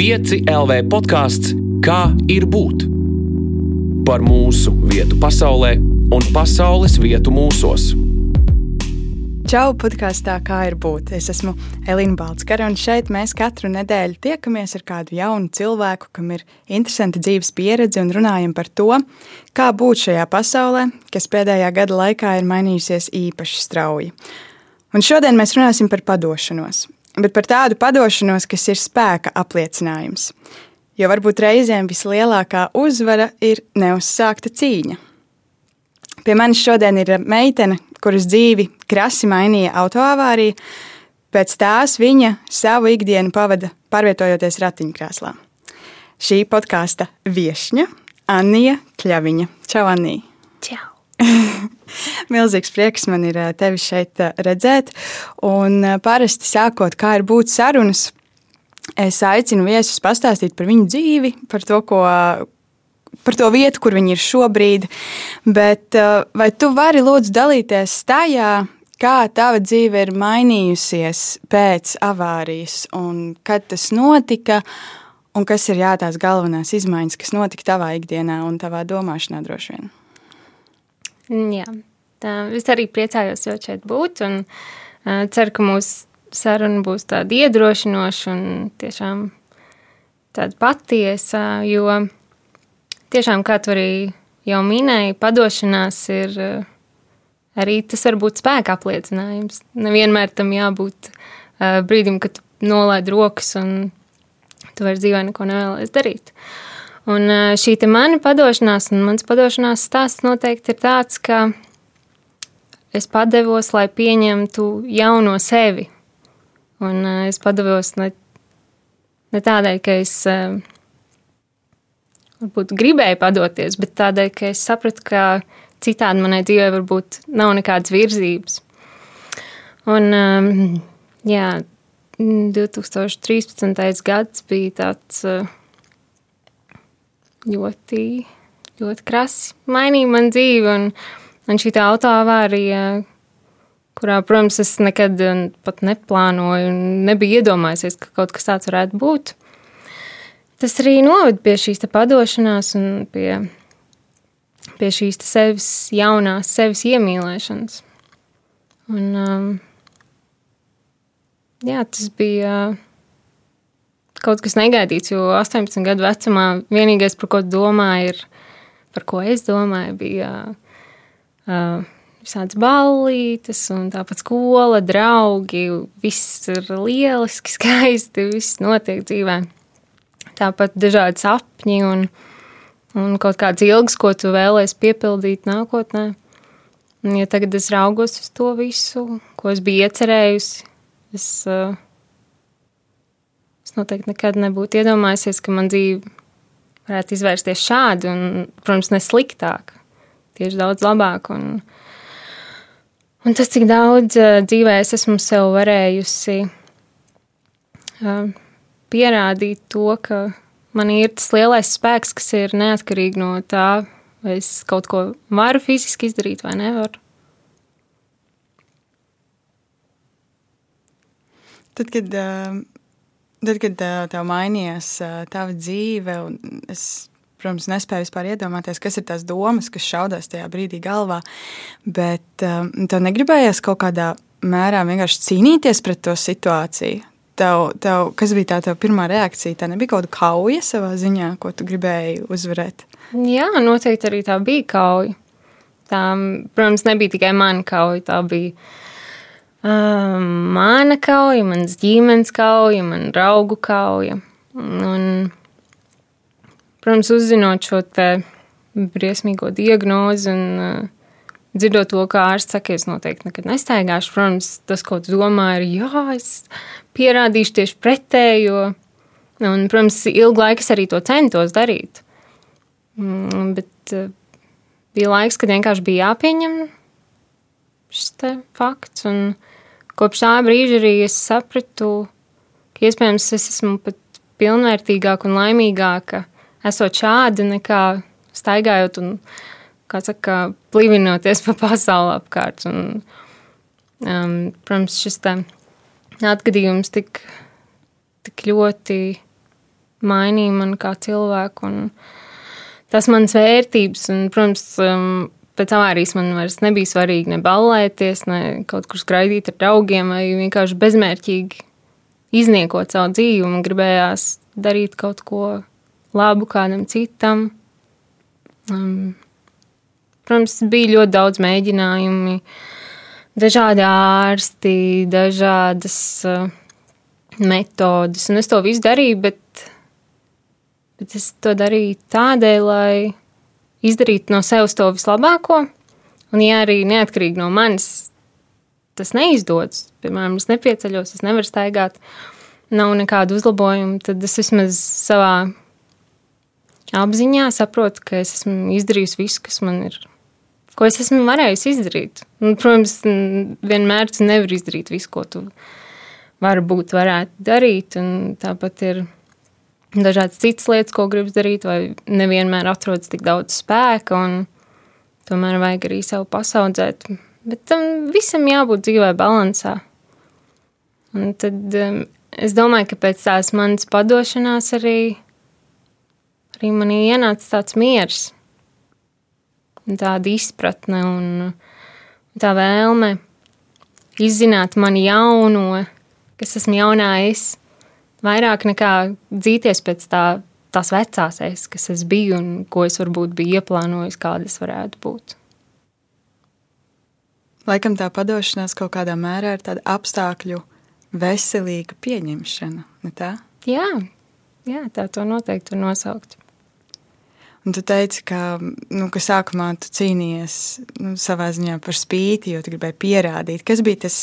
5 LV podkāsts Kā ir būt? Par mūsu vietu pasaulē un pasaules vietu mūsos. Čau, podkāstā Kā ir būt? Es esmu Elīna Balskara, un šeit mēs katru nedēļu tiekamies ar kādu jaunu cilvēku, kam ir interesanta dzīves pieredze, un runājam par to, kā būt šajā pasaulē, kas pēdējā gada laikā ir mainījusies īpaši strauji. Un šodien mēs runāsim par padošanos, bet par tādu padošanos, kas ir spēka apliecinājums. Jo varbūt reizēm vislielākā uzvara ir neuzsākta cīņa. Pie manis šodien ir meitene, kuras dzīvi krasi mainīja autoavārija. Pēc tās viņa savu ikdienu pavada pārvietojoties ratiņkrēslā. Šī podkāsta viesņa Anija Kļaviņa. Čau, Anija! Čau! Milzīgs prieks man ir eh, tevi šeit eh, redzēt. Un eh, parasti sākot, kā ir būt sarunas, es aicinu viesus pastāstīt par viņu dzīvi, par to, ko, par to vietu, kur viņi ir šobrīd. Bet vai tu vari lūdzu dalīties tajā, kā tava dzīve ir mainījusies pēc avārijas un kad tas notika? Un kas ir jā, tās galvenās izmaiņas, kas notika tavā ikdienā un tavā domāšanā droši vien? Jā, tā, es arī priecājos jau šeit būt un uh, ceru, ka mūsu saruna būs tāda iedrošinoša un tiešām tāda patiesa, jo tiešām, kā tu arī jau minēji, padošanās ir uh, arī tas var būt spēka apliecinājums. Nevienmēr tam jābūt uh, brīdim, kad nolaid rokas un tu vairs dzīvē neko nevēlies darīt. Uh, Un šī mana padošanās, un mans padošanās stāsts noteikti ir tāds, ka es padevos, lai pieņemtu jauno sevi. Un es padevos ne, ne tādēļ, ka es varbūt gribēju padoties, bet tādēļ, ka es sapratu, ka citādi manai dzīvē varbūt nav nekādas virzības. Un, jā, 2013. gads bija tāds ļoti, ļoti krasi mainīja man dzīvi. Un, un šī autoavārija, kurā, protams, es nekad pat neplānoju un nebiju iedomājies, ka kaut kas tāds varētu būt. Tas arī noved pie šīs padošanās un pie, pie šīs sevis jaunās, sevis iemīlēšanas. Un, um, jā, tas bija. Uh, kaut kas negaidīts, jo 18 gadu vecumā vienīgais, par ko domāju, ir, par ko es domāju, bija uh, visādas ballītes, un tāpat skola, draugi. Viss ir lieliski, skaisti, viss notiek dzīvē. Tāpat dažādi sapņi un, un kaut kāds ilgs, ko tu vēlēsies piepildīt nākotnē. Un, ja tagad es raugos uz to visu, ko es biju iecerējusi, es uh, Es noteikti nekad nebūtu iedomājies, ka man dzīve varētu izvērsties šādi, un, protams, ne sliktāk, tieši daudz labāk. Un, un tas, cik daudz uh, dzīvē es esmu sev varējusi uh, pierādīt to, ka man ir tas lielais spēks, kas ir neatkarīgi no tā, vai es kaut ko varu fiziski izdarīt vai nevaru. Tad, kad uh, Tad, kad tev mainījās tava dzīve, un es, protams, nespēju vispār iedomāties, kas ir tās domas, kas šaudās tajā brīdī galvā, bet tev negribējās kaut kādā mērā vienkārši cīnīties pret to situāciju. Tev, tev, kas bija tā tava pirmā reakcija? Tā nebija kaut kāda kauja savā ziņā, ko tu gribēji uzvarēt. Jā, noteikti arī tā bija kauja. Tā, protams, nebija tikai mana kauja, tā bija Mana kauja, manas ģimenes kauja, mana draugu kauja. Un, protams, uzzinot šo briesmīgo diagnozi un uh, dzirdot to, kā ārsts saka, es noteikti nekad nestaigāšu. Protams, tas, ko tu domā, ir, jā, es pierādīšu tieši pretējo. Un, protams, ilgu laiku es arī to centos darīt. Mm, bet uh, bija laiks, kad vienkārši bija jāpieņem šis fakts. Un, kopš tā brīža arī es sapratu, ka iespējams es esmu pat pilnvērtīgāka un laimīgāka esot šādi nekā staigājot un, kā saka, plīvinoties pa pasauli apkārt. Un, um, protams, šis tā atgadījums tik, tik ļoti mainīja mani kā cilvēku. Un tas manas vērtības, un, protams, um, pēc avārijas man vairs nebija svarīgi ne ballēties, ne kaut kur skraidīt ar draugiem, vai vienkārši bezmērķīgi izniekot savu dzīvi. Man gribējās darīt kaut ko labu kādam citam. Um, protams, bija ļoti daudz mēģinājumu, dažādi ārsti, dažādas uh, metodas, un es to visu darīju, bet, bet es to darīju tādēļ, lai izdarītu no sevis to vislabāko. Un, ja arī neatkarīgi no manis tas neizdodas, piemēram, es nepieceļos, es nevaru staigāt, nav nekādu uzlabojumu, tad es vismaz savā apziņā saprotu, ka es esmu izdarījis visu, kas man ir. Ko es esmu varējis izdarīt. Un, protams, vienmēr tu nevari izdarīt visu, ko tu varbūt varētu darīt. Tāpat ir dažādas citas lietas, ko gribas darīt, vai nevienmēr atrodas tik daudz spēka. Tomēr vajag arī sev pasaudzēt. Bet tam visam jābūt dzīvē balansā. Un tad um, es domāju, ka pēc tās manas padošanās arī arī manī ienāca tāds miers, tāda izpratne un tā vēlme izzināt mani jauno, kas esmu jaunā es, vairāk nekā dzīties pēc tā, tās vecās es, kas es biju un ko es varbūt biju ieplānojis, kāda es varētu būt. Laikam tā padošanās kaut kādā mērā ir tāda apstākļu veselīga pieņemšana, ne tā? Jā, jā tā to noteikti var nosaukt. Un tu teici, ka, nu, ka sākumā tu cīnījies nu, savā ziņā par spīti, jo tu gribēji pierādīt. Kas bija tas,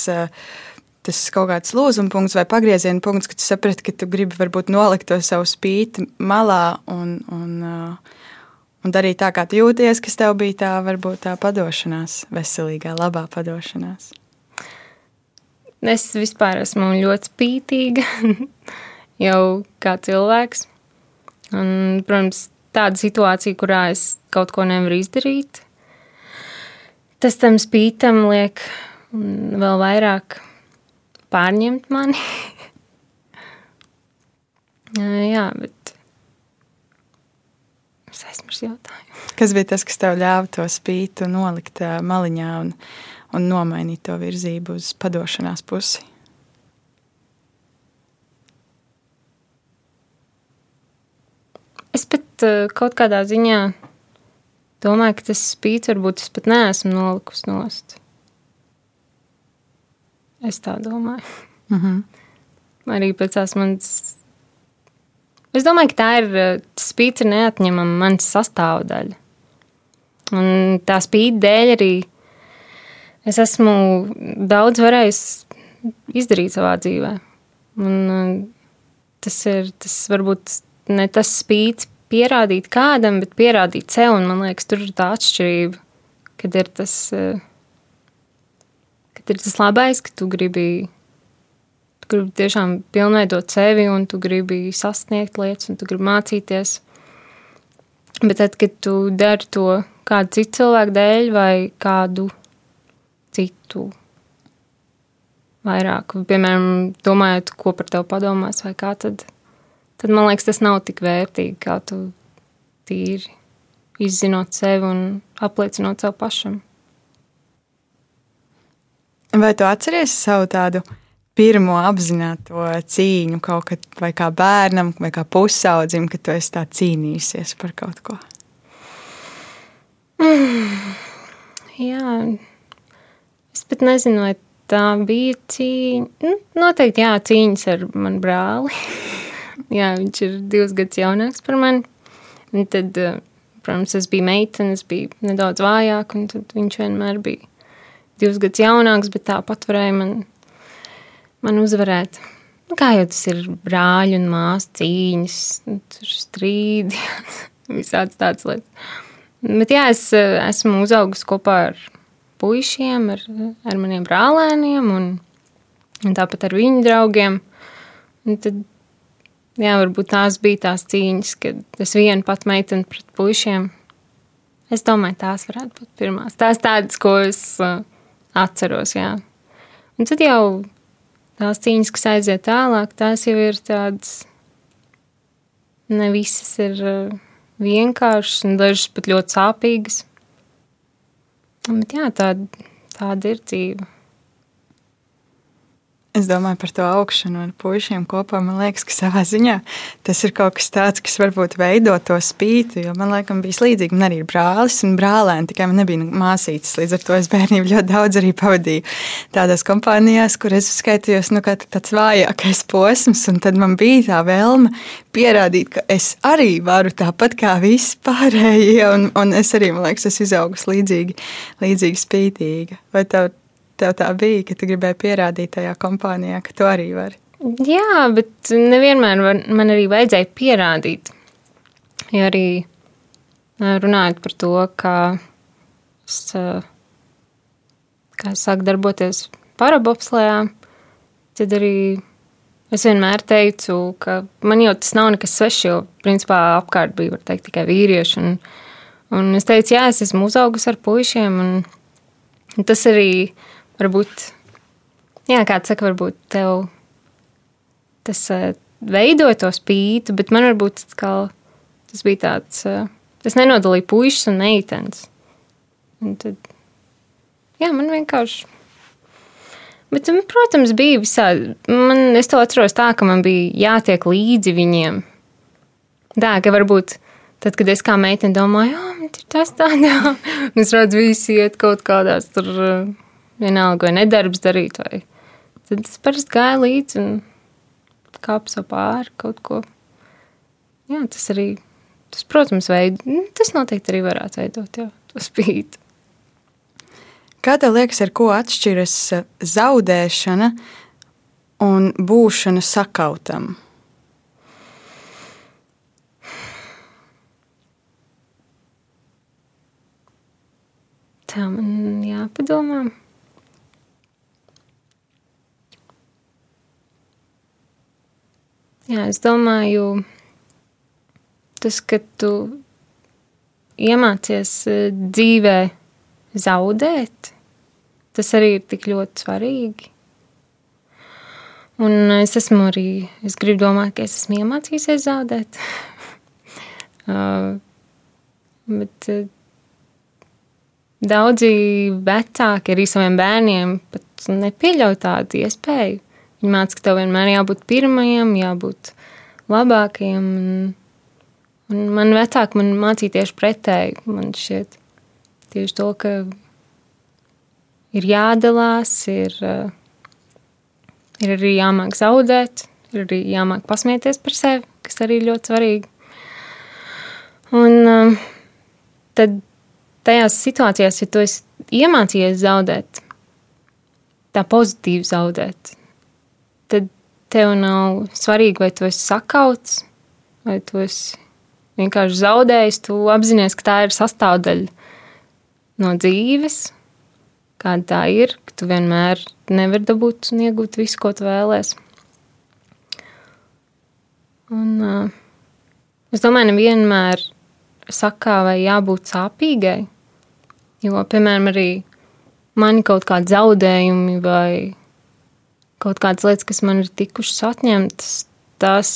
tas kaut kāds lūzuma punkts vai pagrieziena punkts, kad tu saprati, ka tu gribi varbūt nolikt to savu spīti malā un, un, un darīt tā, kā tu jūties, kas tev bija tā varbūt tā padošanās, veselīgā, labā padošanās? Es vispār esmu ļoti spītīga jau kā cilvēks. Un, protams, tāda situācija, kurā es kaut ko nevaru izdarīt. Tas tam spītam liek vēl vairāk pārņemt mani. Jā, bet es aizmirsu jautājumu. Kas bija tas, kas tev ļāva to spītu nolikt maliņā un, un nomainīt to virzību uz padošanās pusi? Es pat kaut kādā ziņā domāju, ka tas spīts varbūt es pat neesmu nolikusi nost. Es tā domāju. Mm -hmm. Arī pēc tās manas. Es domāju, ka tā ir eh, ir neatņemama manas sastāvdaļa. Un tā spīta dēļ arī es esmu daudz varējis izdarīt savā dzīvē. Un, eh, tas ir tas varbūt ne tas spīts pierādīt kādam, bet pierādīt sev. Un, man liekas, tur ir tā atšķirība, kad ir tas, kad ir tas labais, ka tu gribi, tu gribi tiešām pilnveidot sevi un tu gribi sasniegt lietas un tu gribi mācīties. Bet tad, kad tu dari to kādu citu cilvēku dēļ vai kādu citu vairāk, piemēram, domājot, ko par tevi padomās vai kā tad tad man liekas, tas nav tik vērtīgi, kā tu tīri izzinot sevi un apliecinot sev pašam. Vai tu atceries savu tādu pirmo apzināto cīņu kaut kad, vai kā bērnam, vai kā pusaudzim, kad tu esi tā cīnījusies par kaut ko? Mm, jā, es pat nezinu, vai tā bija cīņa. Nu, noteikti, jā, cīņas ar manu brāli. jā, viņš ir divus gadus jaunāks par mani. Un tad, eh, protams, es biju meitene, es biju nedaudz vājāka, un viņš vienmēr bija divus gadus jaunāks, bet tāpat varēja man, man uzvarēt. Nu, kā jau tas ir brāļi un māsas cīņas, nu, tur strīdi, visādas tādas lietas. Bet jā, es eh, esmu uzaugusi kopā ar puišiem, ar, ar maniem brālēniem un, un tāpat ar viņu draugiem. Un tad jā, varbūt tās bija tās cīņas, kad es vienu pat meiteni pret puišiem. Es domāju, tās varētu būt pirmās. Tās tādas, ko es uh, atceros, jā. Un tad jau tās cīņas, kas aiziet tālāk, tās jau ir tādas ne visas ir uh, vienkāršas, un dažas pat ļoti sāpīgas. Bet jā, tāda, tāda ir dzīve. Es domāju par to augšanu ar puikiem kopā. Man liekas, ka savā ziņā tas ir kaut kas tāds, kas varbūt veido to spīti. Jo man liekas, bija līdzīgi. Man arī ir brālis un brālēni, tikai man nebija māsītes. Līdz ar to es bērnību ļoti daudz arī pavadīju tādās kompānijās, kur es skaitījos nu, tāds vājākais posms. Tad man bija tā vēlme pierādīt, ka es arī varu tāpat kā visi pārējie. Un, un es arī, man liekas, esmu izaugusi līdzīgi, līdzīgi spītīga. Vai tev tev tā bija, ka tu gribēji pierādīt tajā kompānijā, ka tu arī vari? Jā, bet nevienmēr var, man arī vajadzēja pierādīt. Ja arī runājot par to, kā es, kā es sāku darboties parabopslējā, tad arī es vienmēr teicu, ka man jau tas nav nekas svešs, jo principā apkārt bija, teikt, tikai vīrieši. Un, un es teicu, jā, es esmu uzaugusi ar puišiem, un, tas arī varbūt, jā, kāds saka, varbūt tev tas uh, veidoja to spītu, bet man varbūt kā, tas bija tāds, uh, es nenodalīju puikas un meitenes. Un tad, jā, man vienkārši. Bet, protams, bija visādi. Man, es to atceros tā, ka man bija jātiek līdzi viņiem. Tā, ka varbūt tad, kad es kā meitene domāju, oh, man ir tas tāds, un es redzu, visi iet kaut kādās tur. Vienalga, vai nedarbs darīt, vai tad es parasti gāju līdzi un kāpu pāri kaut ko. Jā, tas arī, tas, protams, veid, nu, tas noteikti arī varētu veidot jā, to spīti. Kā tev liekas, ar ko atšķiras zaudēšana un būšana sakautam? Tā man jāpadomā. Jā, es domāju, tas, ka tu iemācies e, dzīvē zaudēt, tas arī ir tik ļoti svarīgi. Un es esmu arī, es gribu domāt, ka es esmu iemācījies zaudēt. uh, bet uh, daudzi vecāki arī saviem bērniem pat nepieļauj tādu iespēju. Viņa māca, ka tev vienmēr jābūt pirmajam, jābūt labākajam. Un, un man vecāki man mācīja tieši pretēji. Man šķiet tieši to, ka ir jādalās, ir, ir arī jāmāk zaudēt, ir arī jāmāk pasmieties par sevi, kas arī ir ļoti svarīgi. Un tad tajās situācijās, ja tu esi iemācījies zaudēt, tā pozitīvi zaudēt, tad tev nav svarīgi, vai tu esi sakauts, vai tu esi vienkārši zaudējis. Tu apzinājies, ka tā ir sastāvdaļa no dzīves, kāda tā ir, ka tu vienmēr nevari dabūt un iegūt visu, ko tu vēlēsies. Un, uh, es domāju, nevienmēr sakā, vai jābūt sāpīgai. Jo, piemēram, arī man kaut kādi zaudējumi vai kaut kādas lietas, kas man ir tikušas atņemtas, tās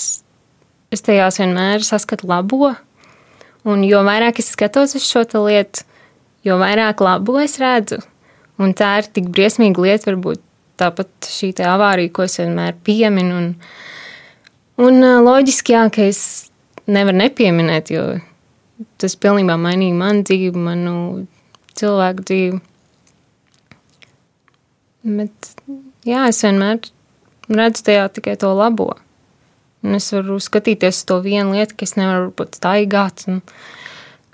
es tajās vienmēr saskatu labo. Un jo vairāk es skatos uz šo lietu, jo vairāk labo es redzu. Un tā ir tik briesmīga lieta, varbūt tāpat šī avārija, ko es vienmēr pieminu. Un, un loģiski, jā, ka es nevaru nepieminēt, jo tas pilnībā mainīja manu dzīvi, manu cilvēku dzīvi. Bet jā, es vienmēr redzu tajā tikai to labo. Un es varu skatīties uz to vienu lietu, ka es nevaru būt staigāt,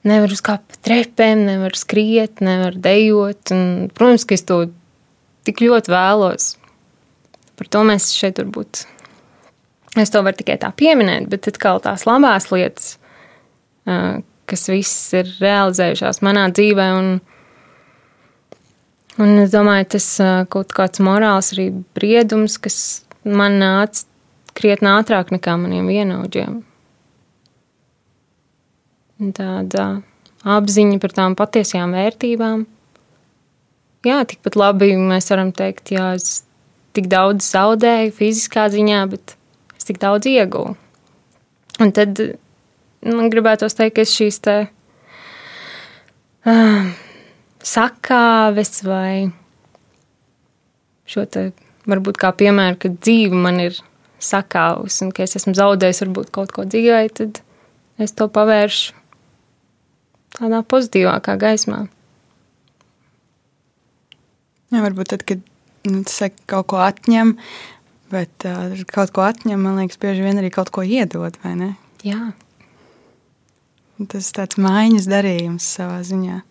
nevaru uzkāpt pa trepēm, nevaru skriet, nevaru dejot. Un, protams, ka es to tik ļoti vēlos. Par to mēs šeit varbūt. Es to varu tikai tā pieminēt, bet atkal tās labās lietas, kas visas ir realizējušās manā dzīvē, un, Un es domāju, tas kaut kāds morāls arī briedums, kas man nāca krietni ātrāk nekā maniem vienaudžiem. Tāda apziņa par tām patiesajām vērtībām. Jā, tikpat labi mēs varam teikt, jā, es tik daudz zaudēju fiziskā ziņā, bet es tik daudz ieguvu. Un tad man gribētos teikt, ka es šīs te uh, sakāves vai šo te varbūt kā piemēru, ka dzīve man ir sakāvusi un ka es esmu zaudējis varbūt kaut ko dzīvē, tad es to pavēršu tādā pozitīvākā gaismā. Jā, varbūt tad, kad nu, saka, kaut ko atņem, bet uh, kaut ko atņem, man liekas, bieži vien arī kaut ko iedod, vai ne? Jā. Tas tāds mājiņas darījums savā ziņā.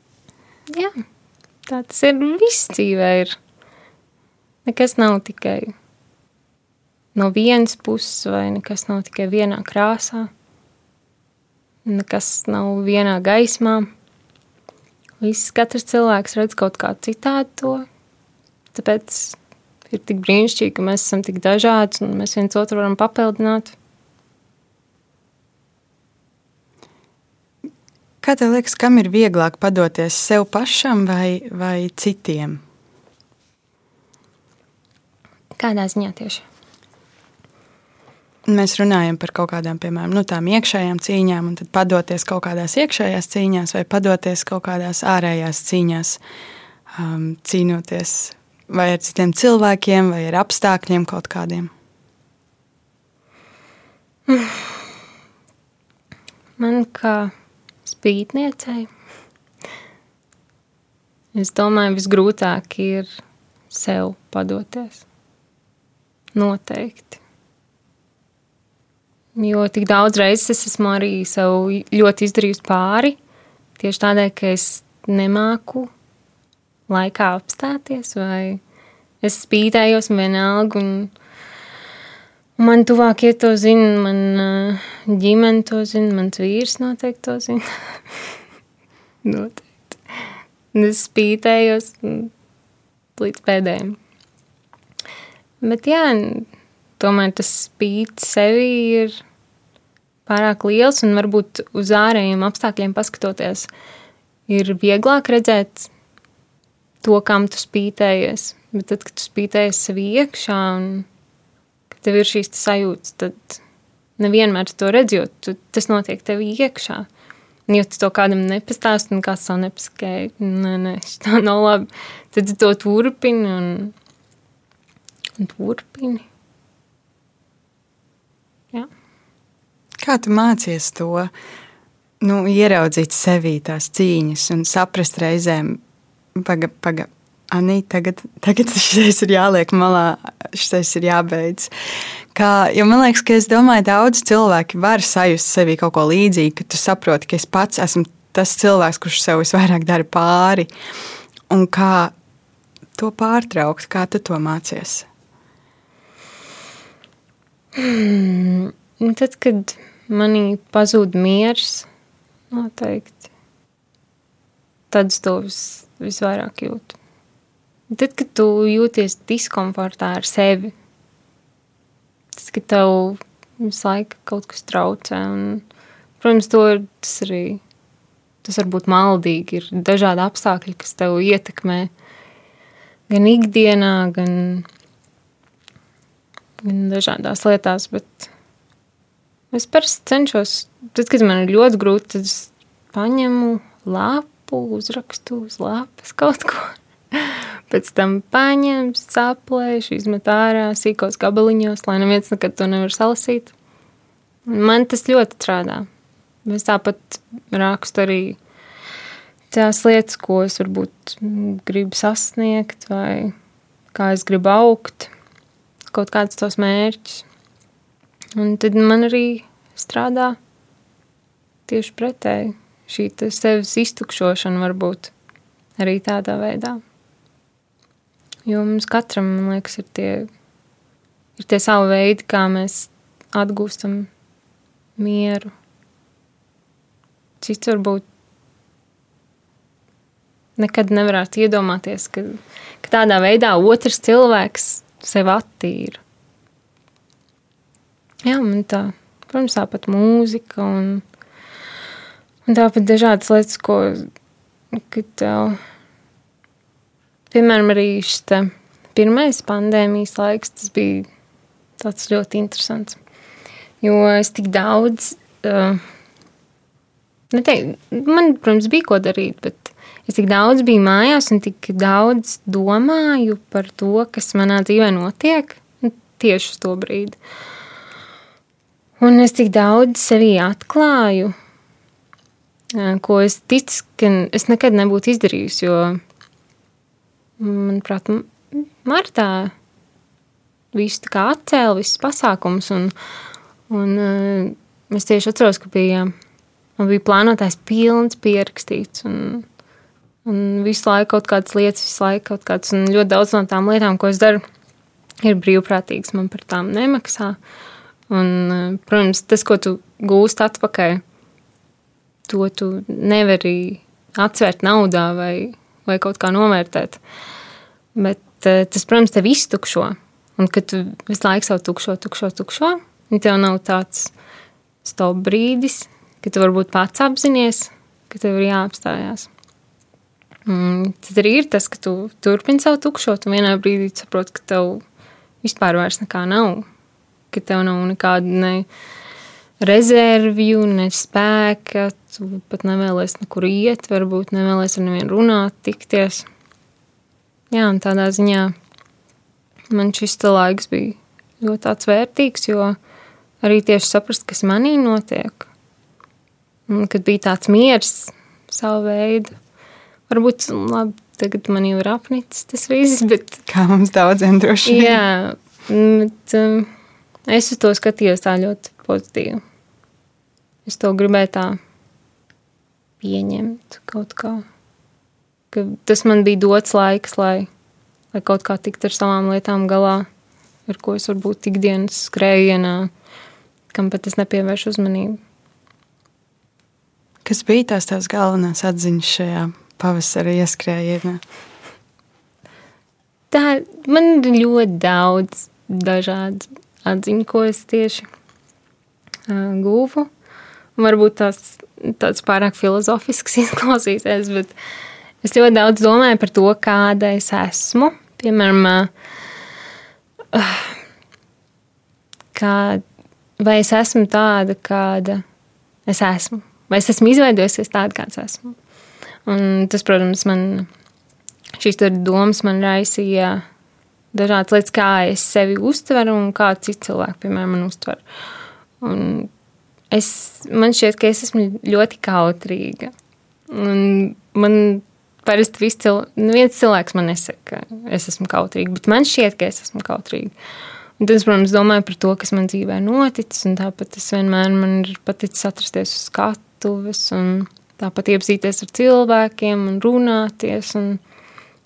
Jā, tā tas ir viss dzīvē. Ir. Nekas nav tikai no vienas puses, vai nekas nav tikai vienā krāsā. Nekas nav vienā gaismā. Viss katrs cilvēks redz kaut kā citādi to. Tāpēc ir tik brīnišķīgi, ka mēs esam tik dažādi un mēs viens otru varam papildināt. Kā tev liekas, kam ir vieglāk padoties sev pašam vai, vai citiem? Kādā ziņā tieši? Mēs runājam par kaut kādām, piemēram, nu, tām iekšējām cīņām, un tad padoties kaut kādās iekšējās cīņās, vai padoties kaut kādās ārējās cīņās, um, cīnoties vai ar citiem cilvēkiem, vai ar apstākļiem kaut kādiem. Man kā spītniecei, es domāju, visgrūtāk ir sev padoties. Noteikti. Jo tik daudz reizes es esmu arī sev ļoti izdarījusi pāri. Tieši tādēļ, ka es nemāku laikā apstāties, vai es spītējos vienalga. Un, man tuvākie to zina, man ģimene to zina, mans vīrs noteikti to zina. noteikti. Es spītējos līdz pēdējiem. Bet jā, tomēr tas spīts sevi ir pārāk liels, un varbūt uz ārējiem apstākļiem paskatoties, ir vieglāk redzēt to, kam tu spītējies. Bet tad, kad tu spītējies sev iekšā, un kad tev ir šīs sajūtas, tad nevienmēr to redz, jo tu, tas notiek tev iekšā. Ja tu to kādam nepastāsti, un kāds to nepasakēja, nē, nē, tā nav labi, tad tu to turpini un, un turpini. Jā. Kā tu mācies to nu, ieraudzīt sevī tās cīņas un saprast reizēm, paga, paga, Anī, tagad, tagad šis ir jāliek malā, šis ir jābeidz. Kā, jo man liekas, ka es domāju, daudz cilvēki var sajust sevī kaut ko līdzīgu, ka tu saproti, ka es pats esmu tas cilvēks, kurš sev visvairāk dara pāri. Un kā to pārtraukt, kā tu to mācies? Hmm, tad, kad manī pazūd miers, noteikti. Tad es to vis, visvairāk jūtu. Tad, kad tu jūties diskomfortā ar sevi, tas, ka tev visu laiku kaut kas traucē, un, protams, to ir, tas arī tas var būt maldīgi. Ir dažādi apstākļi, kas tev ietekmē gan ikdienā, gan, gan dažādās lietās, bet Es parasti cenšos, tad, kad man ir ļoti grūti, tad es paņemu lapu, uzrakstu uz lapas kaut ko. Pēc tam paņem, saplēšu, izmet ārā sīkos gabaliņos, lai neviens nekad to nevar salasīt. Man tas ļoti strādā. Es tāpat rakstu arī tās lietas, ko es varbūt gribu sasniegt, vai kā es gribu augt, kaut kādus tos mērķus. Un tad man arī strādā tieši pretēji. Šī sevis iztukšošana var būt arī tādā veidā. Jo mums katram, man liekas, ir tie, ir tie savi veidi, kā mēs atgūstam mieru. Cits varbūt nekad nevarētu iedomāties, ka, ka tādā veidā otrs cilvēks sevi attīra. Jā, man tā, protams, tāpat mūzika un, un tāpat dažādas lietas, ko, tev, piemēram, arī šis pirmais pandēmijas laiks, tas bija tāds ļoti interesants. Jo es tik daudz uh, Neteik, man, protams, bija ko darīt, bet es tik daudz biju mājās un tik daudz domāju par to, kas manā dzīvē notiek tieši uz to brīdi. Un es tik daudz sevī atklāju, ko es ticu, ka es nekad nebūtu izdarījusi. Jo, manuprāt, martā visu tā kā atcēla, visas pasākums. Un, un es tieši atceros, ka bija, man bija plānotais pilns pierakstīts. Un, un visu laiku kaut kādas lietas, visu laiku kaut kādas, un ļoti daudz no tām lietām, ko es daru, ir brīvprātīgas. Man par tām nemaksā. Un, protams, tas, ko tu gūsti atpakaļ, to tu nevari atsvērt naudā vai, vai kaut kā novērtēt. Bet eh, tas, protams, tev iztukšo. Un kad tu visu laiku savu tukšo, tukšo, tukšo, un tev nav tāds stop brīdis, ka tu varbūt pats apzinājies, ka tev ir jāapstājās. Mm, tad arī ir tas, ka tu turpini savu tukšo, un vienā brīdī saproti, ka tev vispār vairs nekā nav. Ka tev nav nekāda ne rezervju, ne spēka, tu pat nevēlies nekur iet, varbūt nevēlies ar nevienu runāt, tikties. Jā, un tādā ziņā man šis laiks bija ļoti tāds vērtīgs, jo arī tieši saprast, kas manī notiek. Un, kad bija tāds miers, savu veidu, varbūt labi, tagad man jau ir apnicis tas viss, bet. Kā mums daudziem droši vien. Jā, bet um, es uz to skatījos tā ļoti pozitīvi. Es to gribēju tā pieņemt kaut kā. Ka tas man bija dots laiks, lai, lai kaut kā tiktu ar savām lietām galā, ar ko es varbūt ikdienas skrējienā, kam pat es nepievēršu uzmanību. Kas bija tās tās galvenās atziņas šajā pavasara ieskrējienā? Tā man ir ļoti daudz dažādu atziņu, ko es tieši guvu. Varbūt tās tāds pārāk filozofisks izklausīsies, bet es ļoti daudz domāju par to, kāda es esmu. Piemēram, kā, vai es esmu tāda, kāda es esmu, vai es esmu izveidojusies tāda, kāds esmu. Un tas, protams, man šīs domas man raisīja dažādas lietas, kā es sevi uztveru un kā citi cilvēki, piemēram, man uztver. Un es, man šķiet, ka es esmu ļoti kautrīga. Un man parasti viss cilvēks, neviens cilvēks man nesaka, ka es esmu kautrīga, bet man šķiet, ka es esmu kautrīga. Un tad es, protams, domāju par to, kas man dzīvē noticis, un tāpat es vienmēr man ir paticis atrasties uz skatuves, un tāpat iepazīties ar cilvēkiem un runāties. Un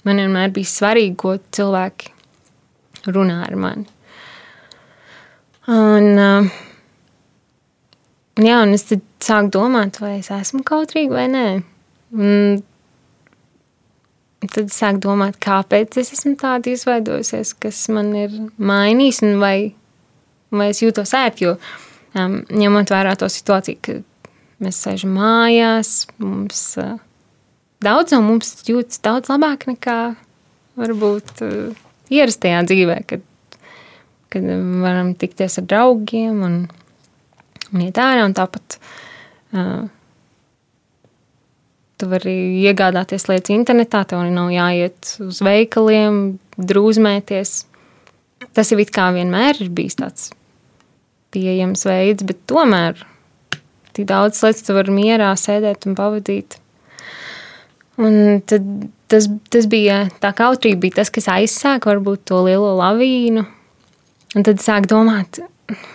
man vienmēr bija svarīgi, ko cilvēki runā ar mani. Un, uh, Jā, un es sāku domāt, vai es esmu kautrīga vai nē. Un tad sāku domāt, kāpēc es esmu tāda izveidojusies, kas man ir mainījis, un vai, vai es jūtos ērti. Jo um, ņemot vērā to situāciju, ka mēs sēžam mājās, mums uh, daudz no mums jūtas daudz labāk nekā varbūt uh, ierastajā dzīvē, kad, kad varam tikties ar draugiem un un iet ārā. Un tāpat uh, tu vari iegādāties lietas internetā, tev nav jāiet uz veikaliem, drūzmēties. Tas jau it kā vienmēr ir bijis tāds pieejams veids, bet tomēr tik daudz lietas tu vari mierā sēdēt un pavadīt. Un tad tas, tas bija tā kautrība, bija tas, kas aizsāka varbūt to lielo lavīnu. Un tad sāk domāt,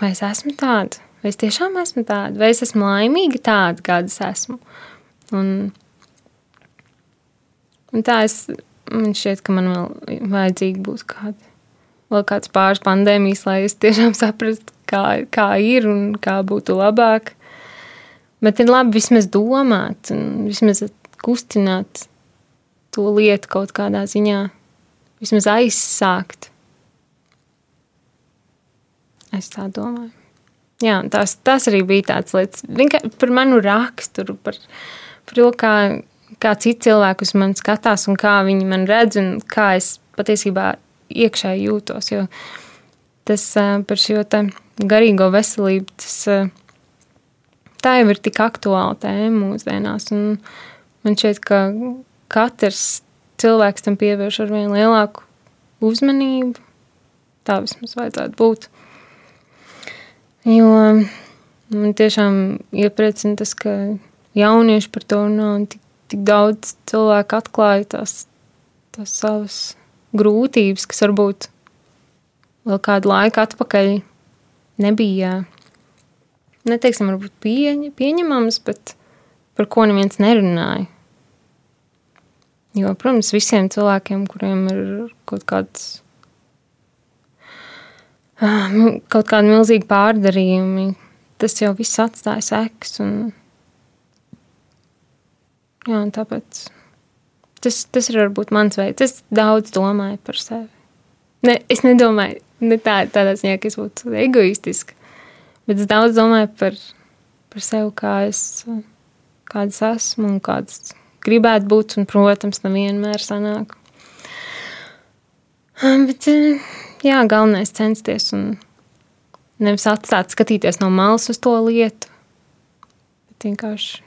vai es esmu tāda, vai es tiešām esmu tāda, vai es esmu laimīga tāda, kāda es esmu. Un, un tā es, man šķiet, ka man vēl vajadzīgi būs kādi, vēl kāds pāris pandēmijas, lai es tiešām saprastu, kā, kā ir un kā būtu labāk. Bet ir labi vismaz domāt un vismaz kustināt to lietu kaut kādā ziņā, vismaz aizsākt. Es tā domāju. Jā, tas, tas arī bija tāds lietas, vienkārši par manu raksturu, par, par to, kā, kā citi cilvēki uz mani skatās un kā viņi man redz un kā es patiesībā iekšēji jūtos. Jo tas par šo garīgo veselību, tas, tā jau ir tik aktuāla tēma mūsdienās. Un man šķiet, ka katrs cilvēks tam pievērš ar vien lielāku uzmanību. Tā vismaz vajadzētu būt. Jo man tiešām iepriecina tas, ka jaunieši par to runā un tik, tik daudz cilvēku atklāja tās, tās savas grūtības, kas varbūt vēl kādu laiku atpakaļ nebija, neteiksim, varbūt pieņ, pieņemams, bet par ko neviens nerunāja. Jo, protams, visiem cilvēkiem, kuriem ir kaut kāds kaut kādi milzīgi pārdarījumi, tas jau viss atstāja sekas. Un, jā, un tāpēc tas, tas ir varbūt mans veids. Es daudz domāju par sevi. Ne, es nedomāju ne tā, tādā ziņā, ka es būtu egoistiska, bet es daudz domāju par, par sevi, kā es, kāds esmu un kāds gribētu būt. Un, protams, nevienmēr sanāk. Bet jā, galvenais censties un nevis atstāt skatīties no malas uz to lietu, bet vienkārši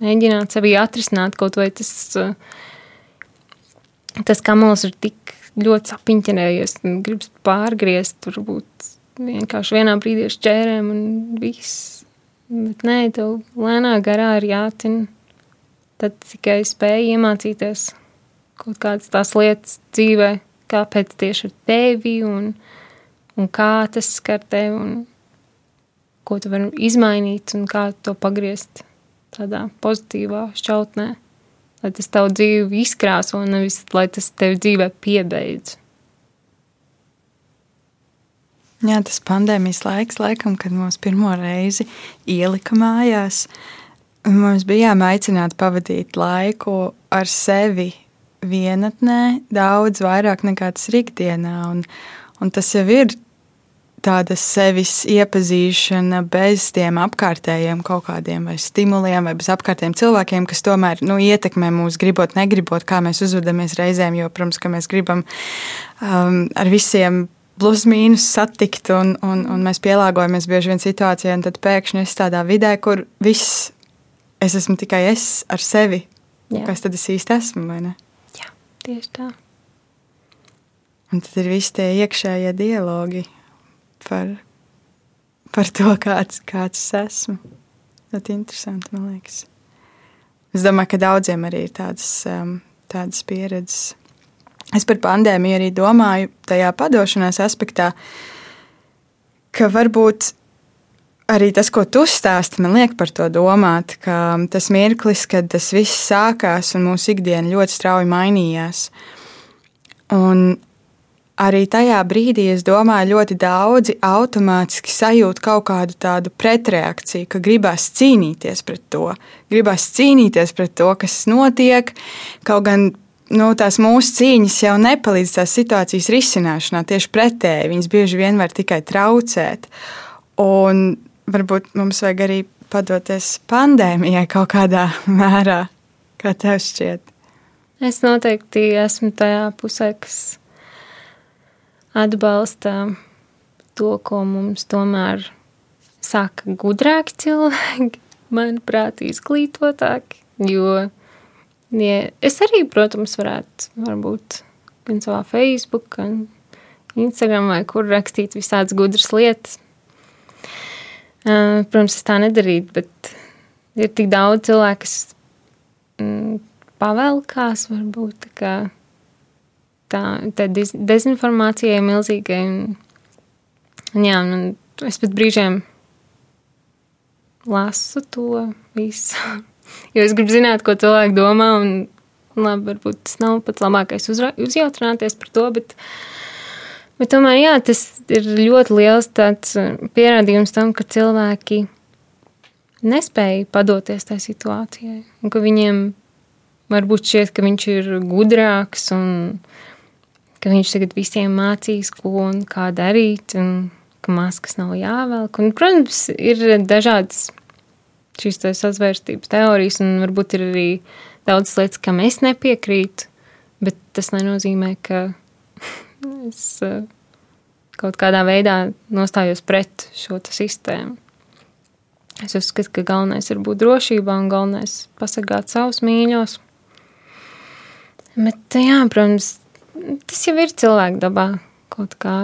mēģināt sevi atrisināt kaut vai tas, tas kamols ir tik ļoti sapiņķinējies un gribas pārgriezt, varbūt vienkārši vienā brīdī ar šķērēm un viss. Bet nē, tev lēnā garā ir jātina. Tad tikai spēja iemācīties kaut kādas tās lietas dzīvē, kāpēc tieši ar tevi un, un kā tas skar tevi un ko tu vari izmainīt un kā to pagriezt tādā pozitīvā šķautnē. Lai tas tavu dzīvi izkrāso, nevis lai tas tev dzīvē piebeidz. Jā, tas pandēmijas laiks, laikam, kad mums pirmo reizi ielika mājās, mums bija jāmaicināti pavadīt laiku ar sevi, vienatnē daudz vairāk nekā tas ir ikdienā. Un, un tas jau ir tāda sevis iepazīšana bez tiem apkārtējiem kaut kādiem stimuliem vai bez apkārtējiem cilvēkiem, kas tomēr nu, ietekmē mūs, gribot, negribot, kā mēs uzvedamies reizēm. Jo, protams, ka mēs gribam um, ar visiem plus mīnus satikt, un, un, un mēs pielāgojamies bieži vien situācijai, un tad pēkšņi es tādā vidē, kur viss, es esmu tikai es ar sevi. Jā. Kas tad es īsti esmu? Tieši tā. Un tad ir visi tie iekšējie dialogi par, par to, kāds, kāds es esmu. Ļoti interesanti, man liekas. Es domāju, ka daudziem arī ir tādas, um, tādas pieredzes. Es par pandēmiju arī domāju, tajā padošanās aspektā, ka varbūt arī tas, ko tu stāsti, man liek par to domāt, ka tas mirklis, kad tas viss sākās un mūsu ikdiena ļoti strauji mainījās. Un arī tajā brīdī, es domāju, ļoti daudzi automātiski sajūt kaut kādu tādu pretreakciju, ka gribās cīnīties pret to, gribās cīnīties pret to, kas notiek. Kaut gan nu, tās mūsu cīņas jau nepalīdz tās situācijas risināšanā, tieši pretēji, viņas bieži vien var tikai traucēt. Un varbūt mums vajag arī padoties pandēmijai kaut kādā mērā, kā tev šķiet. Es noteikti esmu tajā pusē, kas atbalsta to, ko mums tomēr saka gudrāki cilvēki, manuprāt, izglītotāki. Jo ja es arī, protams, varētu varbūt gan savā Facebook, gan Instagram vai kur rakstīt visādas gudras lietas, Protams, es tā nedarītu, bet ir tik daudz cilvēku, kas mm, pavēlkās, varbūt tā, tā, tā dezinformācijai milzīgai. Un, un jā, un es pat brīžiem lasu to visu. Jo es gribu zināt, ko cilvēki domā. Un, labi, varbūt tas nav pats labākais uzjautrināties par to, bet uh, Bet tomēr jā, tas ir ļoti liels uh, pierādījums tam, ka cilvēki nespēja padoties tajā situācijai. Un ka viņiem varbūt šķiet, ka viņš ir gudrāks un ka viņš tagad visiem mācīs, ko un kā darīt, un ka maskas nav jāvelk. Un, protams, ir dažādas šīs sazvērstības teorijas, un varbūt ir arī daudz lietas, kam es nepiekrītu, bet tas nenozīmē, ka es eh, kaut kādā veidā nostājos pret šo sistēmu. Es uzskatu, ka galvenais ir būt drošībā un galvenais ir pasargāt savus mīļos. Bet, jā, protams, tas jau ir cilvēku dabā kaut kā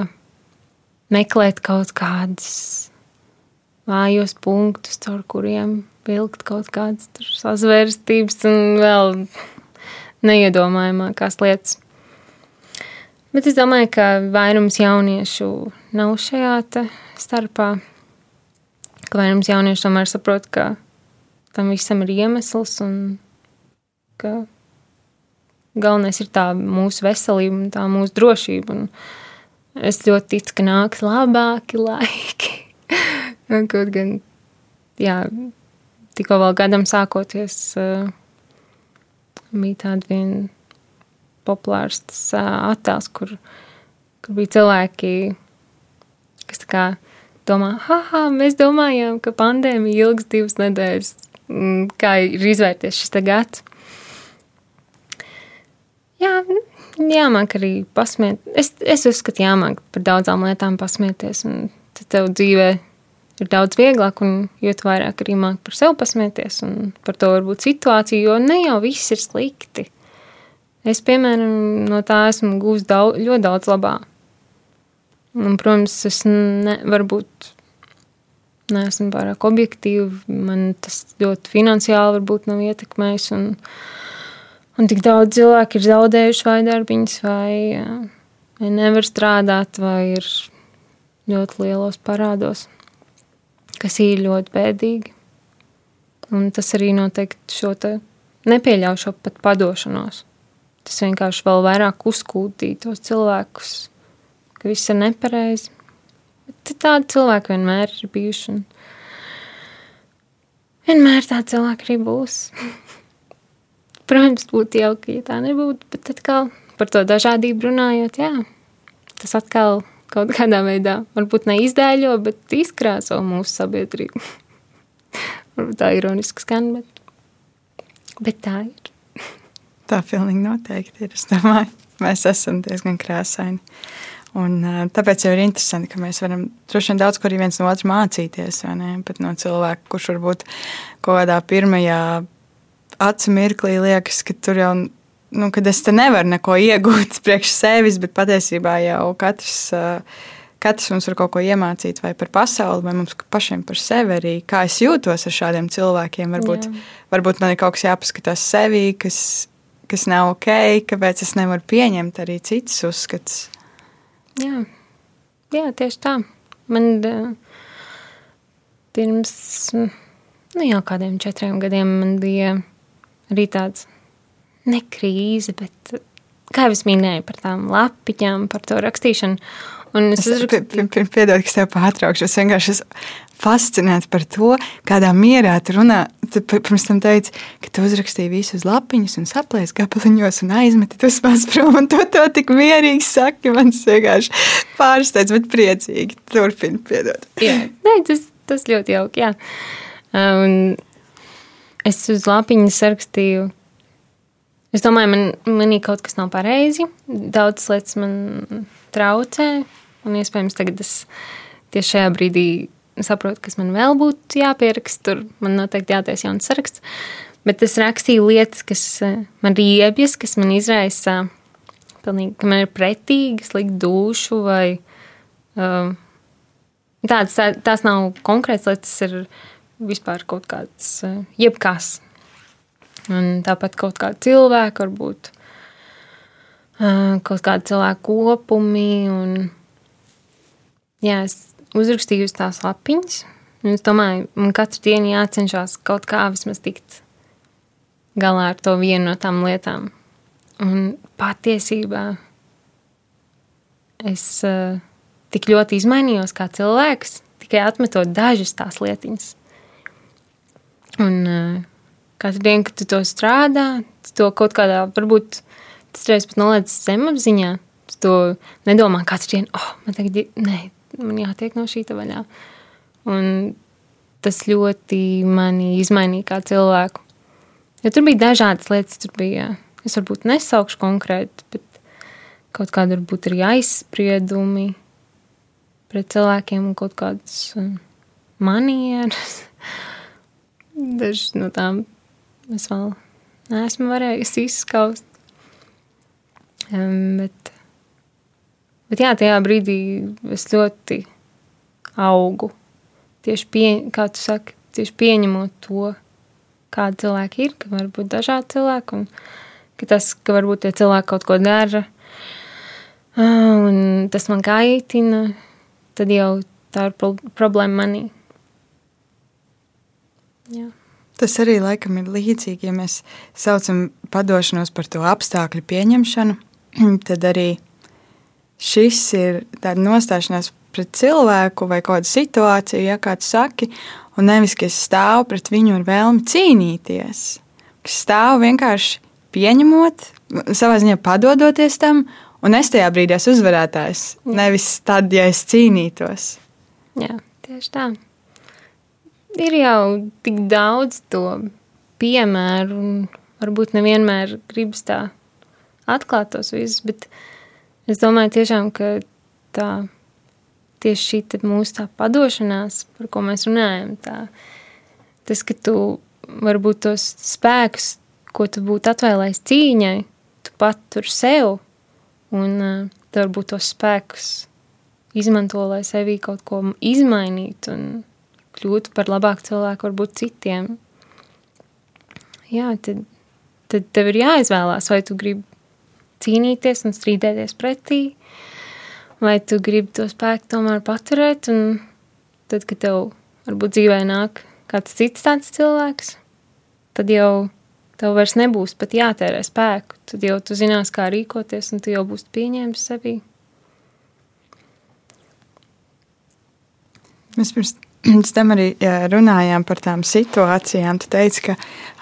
meklēt kaut kādas vājos punktus, caur kuriem vilkt kaut kādas sazvērstības un vēl neiedomājamākās lietas. Bet es domāju, ka vairums jauniešu nav šajā starpā. Ka vairums jauniešu tomēr saprot, ka tam visam ir iemesls un ka galvenais ir tā mūsu veselība un tā mūsu drošība. Un es ļoti ticu, ka nāks labāki laiki. Kaut gan, jā, tikko vēl gadam sākoties, uh, bija tāda viena populārs tas, attēls, kur, kur bija cilvēki, kas tā kā domā, haha, mēs domājām, ka pandēmija ilgs divas nedēļas, mm, kā ir izvērties šis gads. Jā, jāmāk arī pasmiet. Es, es uzskatu, jāmāk par daudzām lietām pasmieties, un tad tev dzīvē ir daudz vieglāk, un jo vairāk arī māk par sevi pasmieties un par to varbūt situāciju, jo ne jau viss ir slikti. Es, piemēram, no tā esmu gūs daudz, ļoti daudz labā. Un, protams, es ne, varbūt neesmu pārāk objektīva, man tas ļoti finansiāli varbūt nav ietekmējis, un, un tik daudz cilvēku ir zaudējuši vai darbiņus, vai, vai nevar strādāt, vai ir ļoti lielos parādos kas ir ļoti bēdīgi. Un tas arī noteikti šo nepieļauj šo pat padošanos. Tas vienkārši vēl vairāk uzkūtīja tos cilvēkus, ka viss ir nepareizi. Bet tādi cilvēki vienmēr ir bijuši. Vienmēr tādi cilvēki arī būs. Protams, būtu jauki, ja tā nebūtu, bet atkal par to dažādību runājot, jā, tas atkal kaut kādā veidā, varbūt neizdēļo, bet izkrāso mūsu sabiedrību. varbūt tā ironiski skan, bet, bet tā ir. Tā pilnīgi noteikti ir. Es domāju, mēs esam diezgan krāsaini. Un, tāpēc jau ir interesanti, ka mēs varam droši vien daudz ko arī viens no otra mācīties. Pat no cilvēka, kurš varbūt kaut kādā pirmajā acu mirklī liekas, ka tur jau nu, kad es te nevaru neko iegūt priekš sevis, bet patiesībā jau katrs. Katrs mums var kaut ko iemācīt, vai par pasauli, vai mums pašiem par sevi arī. Kā es jūtos ar šādiem cilvēkiem. Varbūt, Jā. varbūt man ir kaut kas jāpaskatās sevī, kas, kas nav ok, kāpēc es nevaru pieņemt arī citas uzskatus. Jā. Jā, tieši tā. Man pirms nu, jau kādiem četriem gadiem bija arī tāds ne krīze, bet kā jau es minēju par tām lapiņām, par to rakstīšanu. Un es uzrakstīju, piedod, ka es tev pārtraukšu. Es vienkārši esmu fascinēts par to, kādā mierā tu runā. Tu pirms tam teici, ka tu uzrakstīji visu uz lapiņas un saplēsi gabaliņos un aizmeti tos pats prom. Un tu to tik mierīgi saki. Man tas vienkārši pārsteidz, bet priecīgi. Turpini, piedod. Jā, Nē, tas, tas ļoti jauki, jā. Un es uz lapiņas rakstīju Es domāju, man, manī kaut kas nav pareizi. Daudzas lietas man traucē, un iespējams tagad es tieši šajā brīdī saprotu, kas man vēl būtu jāpieraksta. Tur man noteikti jātaisa jauns saraksts. Bet es rakstīju lietas, kas eh, man riebjas, kas man izraisa, pilnīgi, ka man ir pretīgas, likt dušu vai uh, tādas. Tā, tās nav konkrētas lietas, tas ir vispār kaut kāds, jebkas Un tāpat kaut kāda cilvēka, varbūt kaut kāda cilvēka kopumi. Un, jā, es uzrakstīju tās lapiņas. Es domāju, man katru dienu jācenšas kaut kā vismaz tikt galā ar to vienu no tām lietām. Un patiesībā es uh, tik ļoti izmainījos kā cilvēks, tikai atmetot dažas tās lietiņas. Un, uh, Katru dienu, kad tu to strādā, tu to kaut kādā, varbūt tas reizes pat noliec zemapziņā. Tu to nedomā katru dienu, oh, man tagad, nē, man jātiek no šī vaļā. Un tas ļoti mani izmainīja kā cilvēku. Jo tur bija dažādas lietas, tur bija, es varbūt nesaukšu konkrēti, bet kaut kāda varbūt arī aizspriedumi pret cilvēkiem un kaut kādas manieres. Dažas no tām es vēl neesmu varējusi izskaust. Um, bet, bet jā, tajā brīdī es ļoti augu. Tieši pie, kā tu saki, tieši pieņemot to, kādi cilvēki ir, ka var būt dažādi cilvēki, un ka tas, ka varbūt tie cilvēki kaut ko dara, un tas man kaitina, tad jau tā ir problēma manī. Jā. Tas arī laikam ir līdzīgi, ja mēs saucam padošanos par to apstākļu pieņemšanu, tad arī šis ir tāda nostāšanās pret cilvēku vai kādu situāciju, ja kāds saki, un nevis, ka es stāvu pret viņu ar vēlmi cīnīties. Es stāvu vienkārši pieņemot, savā ziņā padodoties tam, un es tajā brīdī esmu uzvarētājs. Nevis tad, ja es cīnītos. Jā, tieši tā. Ir jau tik daudz to piemēru, un varbūt nevienmēr gribas tā atklāt tos visus, bet es domāju tiešām, ka tā tieši šī mūsu tā padošanās, par ko mēs runājam, tā, tas, ka tu varbūt tos spēkus, ko tu būtu atvēlējis cīņai, tu patur sev, un uh, tu varbūt tos spēkus izmanto, lai sevī kaut ko izmainītu un kļūtu par labāku cilvēku varbūt citiem. Jā, tad, tad tev ir jāizvēlās, vai tu gribi cīnīties un strīdēties pretī, vai tu gribi to spēku tomēr paturēt, un tad, kad tev varbūt dzīvē nāk kāds cits tāds cilvēks, tad jau tev vairs nebūs pat jātērē spēku. Tad jau tu zinās, kā rīkoties, un tu jau būsi pieņēmis sevi. Mēs pirms Mēs tam arī runājām par tām situācijām. Tu teici, ka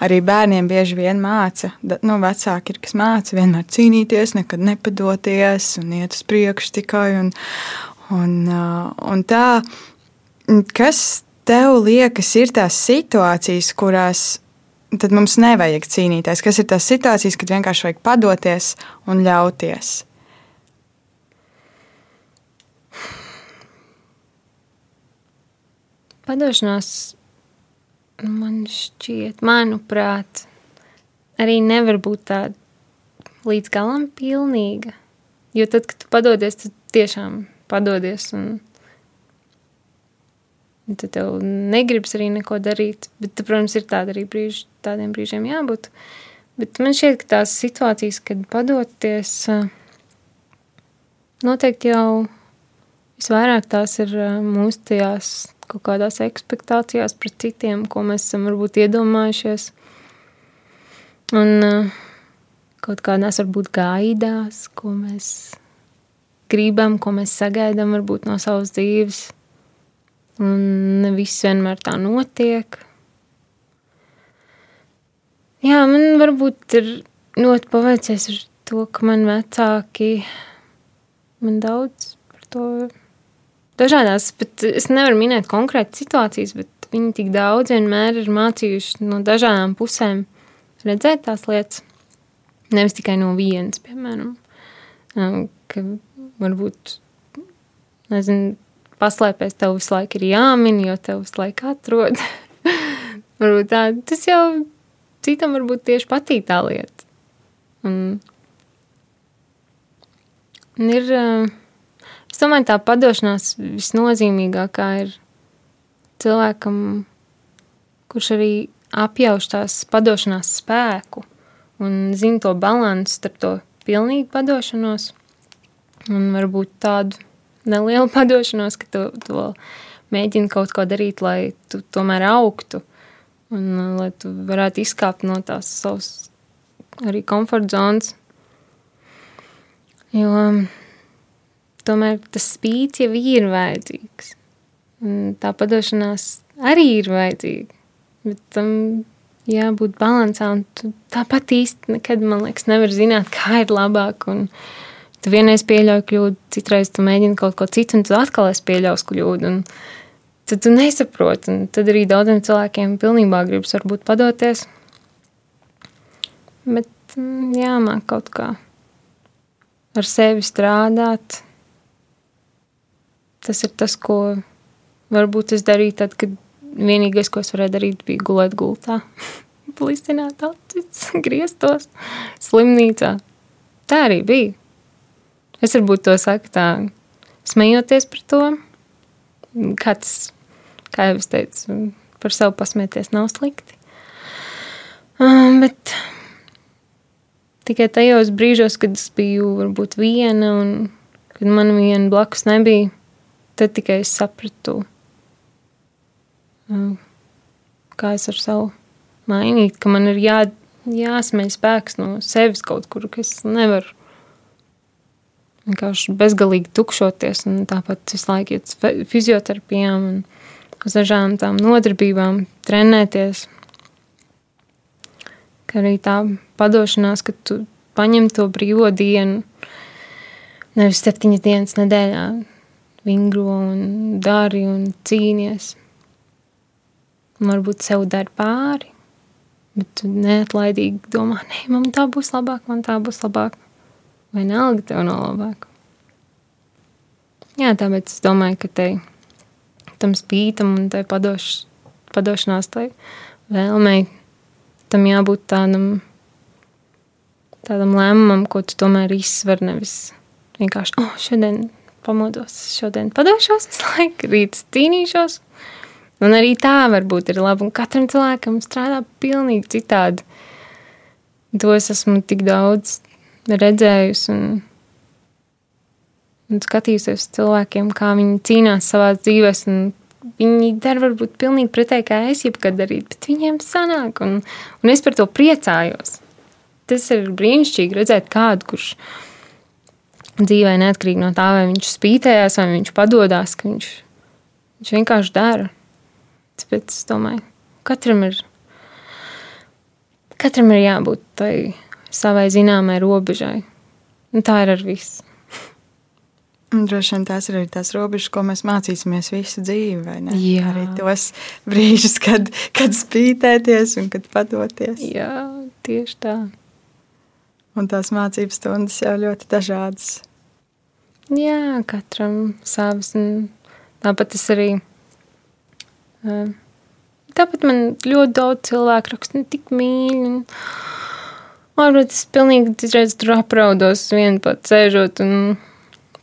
arī bērniem bieži vien māca, nu, vecāki ir, kas māca vienmēr cīnīties, nekad nepadoties un iet uz priekšu tikai. Un, un, un tā, kas tev liekas, ir tās situācijas, kurās tad mums nevajag cīnīties? Kas ir tās situācijas, kad vienkārši vajag padoties un ļauties? Padošanās man šķiet, manuprāt, arī nevar būt tāda līdz galam pilnīga. Jo tad, kad tu padodies, tad tiešām padodies. Un, un tad tev negribas arī neko darīt. Bet, protams, ir tāda arī brīži, tādiem brīžiem jābūt. Bet man šķiet, ka tās situācijas, kad padoties, noteikti jau visvairāk tās ir mūsu tajās kaut kādās expectācijās pret citiem, ko mēs esam varbūt iedomājušies. Un uh, kaut kādās varbūt gaidās, ko mēs gribam, ko mēs sagaidām varbūt no savas dzīves. Un ne viss vienmēr tā notiek. Jā, man varbūt ir ļoti paveicies ar to, ka man vecāki man daudz par to dažādās, bet es nevaru minēt konkrēti situācijas, bet viņi tik daudz vienmēr ir mācījuši no dažādām pusēm redzēt tās lietas. Nevis tikai no vienas, piemēram, ka varbūt, nezinu, paslēpēs tev visu laiku ir jāmin, jo tev visu laiku atrod. varbūt tā, tas jau citam varbūt tieši patīk tā lieta. Un, un ir, uh, Es domāju, tā padošanās visnozīmīgākā ir cilvēkam, kurš arī apjauš tās padošanās spēku un zina to balansu starp to pilnīgu padošanos un varbūt tādu nelielu padošanos, ka tu to mēģini kaut ko darīt, lai tu tomēr augtu un lai tu varētu izkāpt no tās savas arī komforta zonas. Jo tomēr tas spīts jau ir vajadzīgs. Un tā padošanās arī ir vajadzīga. Bet tam jābūt līdzsvarā. Tāpat īsti nekad, man liekas, nevar zināt, kā ir labāk. Un tu vienreiz pieļauj kļūdu, citreiz tu mēģini kaut ko citu, un tu atkal esi pieļaus kļūdu. Un tad tu nesaproti. Un tad arī daudziem cilvēkiem pilnībā gribas varbūt padoties. Bet mm, jāmāk kaut kā ar sevi strādāt, tas ir tas, ko varbūt es darīju tad, kad vienīgais, ko es varēju darīt, bija gulēt gultā, plisināt acis, grieztos slimnīcā. Tā arī bija. Es varbūt to saku tā, smejoties par to. Kāds, kā jau es teicu, par sevi pasmieties nav slikti. Um, bet tikai tajos brīžos, kad es biju varbūt viena un kad man viena blakus nebija, tad tikai es sapratu, um, kā es ar savu mainīt, ka man ir jā, jāsmeļ spēks no sevis kaut kur, ka es nevaru vienkārši bezgalīgi tukšoties, un tāpat visu laiku iet uz fizioterapijām un uz dažām tām nodarbībām, trenēties. Kā arī tā padošanās, ka tu paņem to brīvo dienu, nevis septiņas dienas nedēļā, vingro un dari un cīnies. Un varbūt sev dar pāri, bet tu neatlaidīgi domā, nē, man tā būs labāk, man tā būs labāk. Vienalga tev nav labāk. Jā, tāpēc es domāju, ka te, tam spītam un tai padoš, padošanās tai vēlmei, tam jābūt tādam, tādam lēmumam, ko tu tomēr izsver nevis vienkārši, oh, šodien pamodos, šodien padošos, es laiku rīt cīnīšos. Un arī tā varbūt ir labi, un katram cilvēkam strādā pilnīgi citādi. To es esmu tik daudz redzējusi un, un skatījusies cilvēkiem, kā viņi cīnās savā dzīvē. Viņi dara varbūt pilnīgi pretēji, kā es jebkad darītu, bet viņiem sanāk, un, un es par to priecājos. Tas ir brīnišķīgi redzēt kādu, kurš dzīvē neatkarīgi no tā, vai viņš spītējās, vai viņš padodas, ka viņš, viņš vienkārši dara. Tāpēc es domāju, katram ir, katram ir jābūt tai savai zināmai robežai. Un tā ir ar visu. Droši vien tās ir arī tās robežas, ko mēs mācīsimies visu dzīvi. Jā. Arī tos brīžus, kad, kad spītēties un kad padoties. Jā, tieši tā. Un tās mācības stundas jau ļoti dažādas. Jā, katram savs. Tāpat es arī. Tāpat man ļoti daudz cilvēku raksta, ne tik mīļi. Un, Varbūt es pilnīgi citreiz tur apraudos vienu pat sēžot un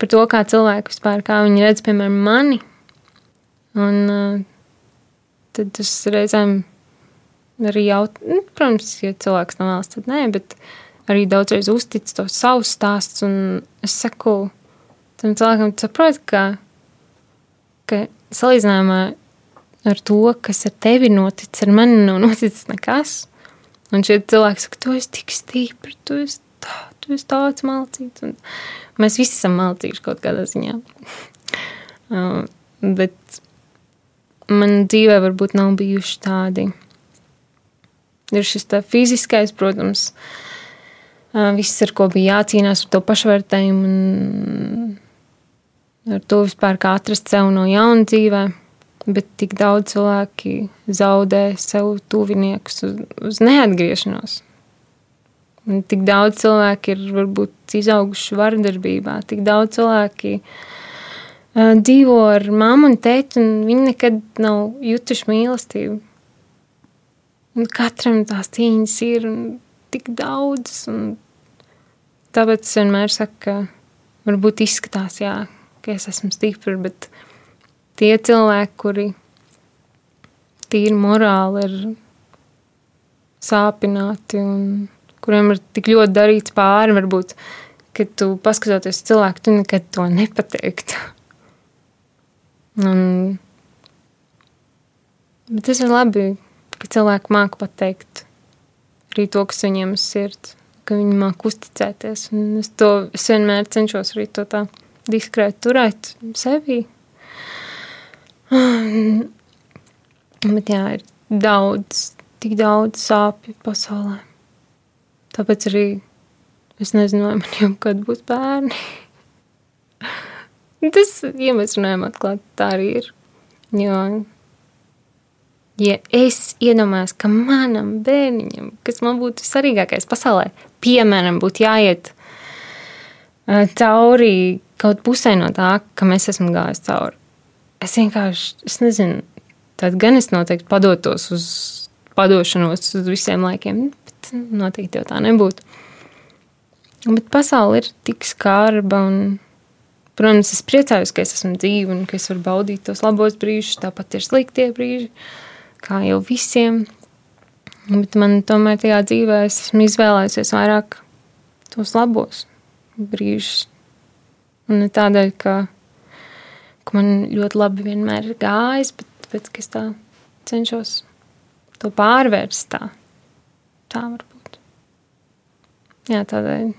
par to, kā cilvēki vispār, kā viņi redz, piemēram, mani. Un uh, tad tas reizēm arī jautā, nu, protams, ja cilvēks nav vēlas, tad nē, bet arī daudzreiz uztic to savu stāstu. Un es saku tam cilvēkam, tu saproti, ka, ka salīdzinājumā ar to, kas ar tevi noticis, ar mani nav noticis nekas. Un šie cilvēki saka, tu esi tik stipri, tu esi, tā, tu esi tāds malcīts. Un mēs visi esam malcījuši kaut kādā ziņā. uh, bet man dzīvē varbūt nav bijuši tādi. Ir šis tā fiziskais, protams, uh, viss, ar ko bija jācīnās ar to pašvērtējumu un ar to vispār kā atrast sev no jauna dzīvēm bet tik daudz cilvēki zaudē sev tuviniekus uz, uz neatgriešanos. Un tik daudz cilvēku ir varbūt izauguši vardarbībā, tik daudz cilvēki uh, dzīvo ar mammu un tēti, un viņi nekad nav jutuši mīlestību. Un katram tās cīņas ir tik daudzas, un tāpēc es vienmēr saku, ka varbūt izskatās, jā, ka es esmu stipra, bet tie cilvēki, kuri tīri morāli ir sāpināti un kuriem ir tik ļoti darīts pāri, varbūt, ka tu paskatoties cilvēku, tu nekad to nepateiktu. Un, bet tas ir labi, ka cilvēki māca pateikt arī to, kas viņiem ir sirds, ka viņi māca uzticēties. Un es to es vienmēr cenšos arī to tā diskrēti turēt sevī. Bet jā, ir daudz, tik daudz sāpju pasaulē. Tāpēc arī es nezinu, vai man jau kad būs bērni. Tas, ja mēs runājam atklāt, tā arī ir. Jo, ja es iedomājos, ka manam bērniņam, kas man būtu svarīgākais pasaulē, piemēram, būtu jāiet cauri kaut pusē no tā, ka mēs esam gājis cauri es vienkārši, es nezinu, tad gan es noteikti padotos uz padošanos uz visiem laikiem, bet noteikti jau tā nebūtu. Bet pasaule ir tik skarba un, protams, es priecājos, ka es esmu dzīva un ka es varu baudīt tos labos brīžus, tāpat ir sliktie brīži, kā jau visiem. Bet man tomēr tajā dzīvē es esmu izvēlējusies vairāk tos labos brīžus. Un ne tādēļ, ka, ka man ļoti labi vienmēr ir gājis, bet tāpēc, ka es tā cenšos to pārvērst tā. Tā var būt. Jā, tādēļ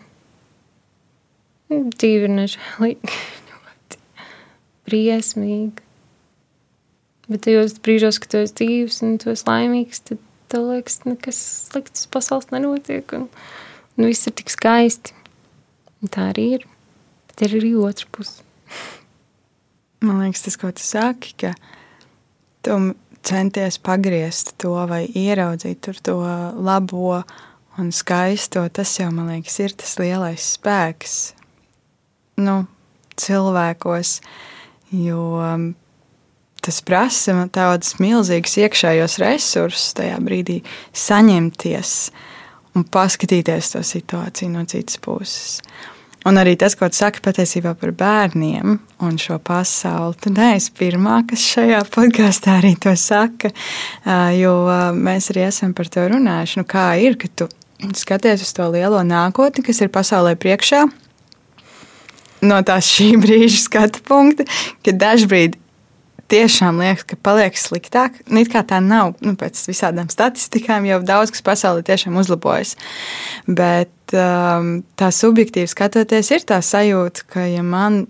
dzīve ir nežēlīga, ļoti briesmīga. Bet tajos brīžos, kad tu esi dzīves un tu esi laimīgs, tad tev liekas, nekas slikts pasaules nenotiek. Un, un viss ir tik skaisti. Un tā arī ir. Bet ir arī otra puse. Man liekas, tas, ko tu saki, ka tu centies pagriezt to vai ieraudzīt to labo un skaisto, tas jau, man liekas, ir tas lielais spēks nu, cilvēkos. Jo tas prasa tādus milzīgus iekšējos resursus tajā brīdī saņemties un paskatīties to situāciju no citas puses. Un arī tas, ko tu saki patiesībā par bērniem un šo pasauli. Tu neesi pirmā, kas šajā podkāstā arī to saka, jo mēs arī esam par to runājuši. Nu, kā ir, ka tu skaties uz to lielo nākotni, kas ir pasaulē priekšā, no tās šī brīža skatu punkta, ka dažbrīd tiešām liekas, ka paliek sliktāk. Nu, it kā tā nav. Nu, pēc visādām statistikām jau daudz kas pasaulē tiešām uzlabojas. Bet um, tā subjektīvi skatoties, ir tā sajūta, ka ja man.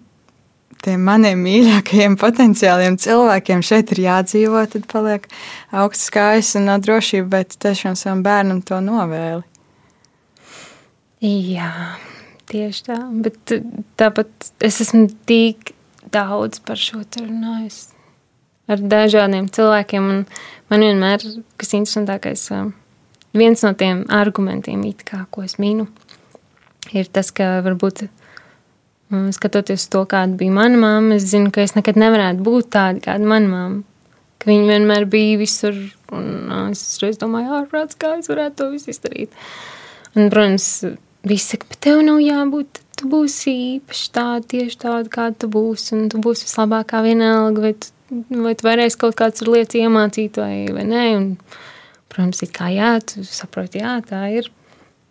Tiem maniem mīļākajiem potenciāliem cilvēkiem šeit ir jādzīvot, tad paliek augsts kājas un nav drošība, bet tiešām savam bērnam to novēli. Jā, tieši tā. Bet tāpat es esmu tik daudz par šo runājusi ar dažādiem cilvēkiem. Man vienmēr ir kas interesantākais, viens no tiem argumentiem, kā, ko es minu, ir tas, ka varbūt skatoties to, kāda bija mana mamma, es zinu, ka es nekad nevarētu būt tāda, kāda mana mamma. Ka viņa vienmēr bija visur, un es reiz domāju, ārprāts, kā es varētu to visu izdarīt. Un, protams, visi saka, bet tev nav jābūt, tu būsi īpaši tāda, tieši tāda, kāda tu būsi, un tu būsi vislabākā vienalga, vai tu vai tu varēsi kaut kādas lietas iemācīt, vai, vai nē. Un, protams, ir kā jā, tu saproti, jā, tā ir.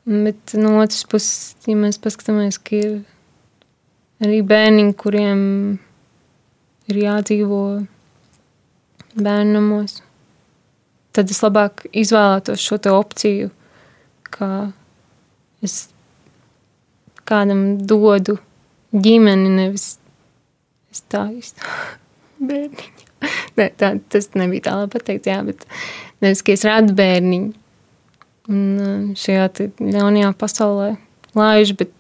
Bet no otras puses, ja mēs paskatāmies, ka ir arī bērniņi, kuriem ir jādzīvo bērnamos, tad es labāk izvēlētos šo opciju, ka es kādam dodu ģimeni, nevis es tā izteicu bērniņu. ne, tā, tas nebija tā labi pateikt, jā, bet nevis, ka es radu bērniņu. Un uh, šajā ļaunajā pasaulē laiž, bet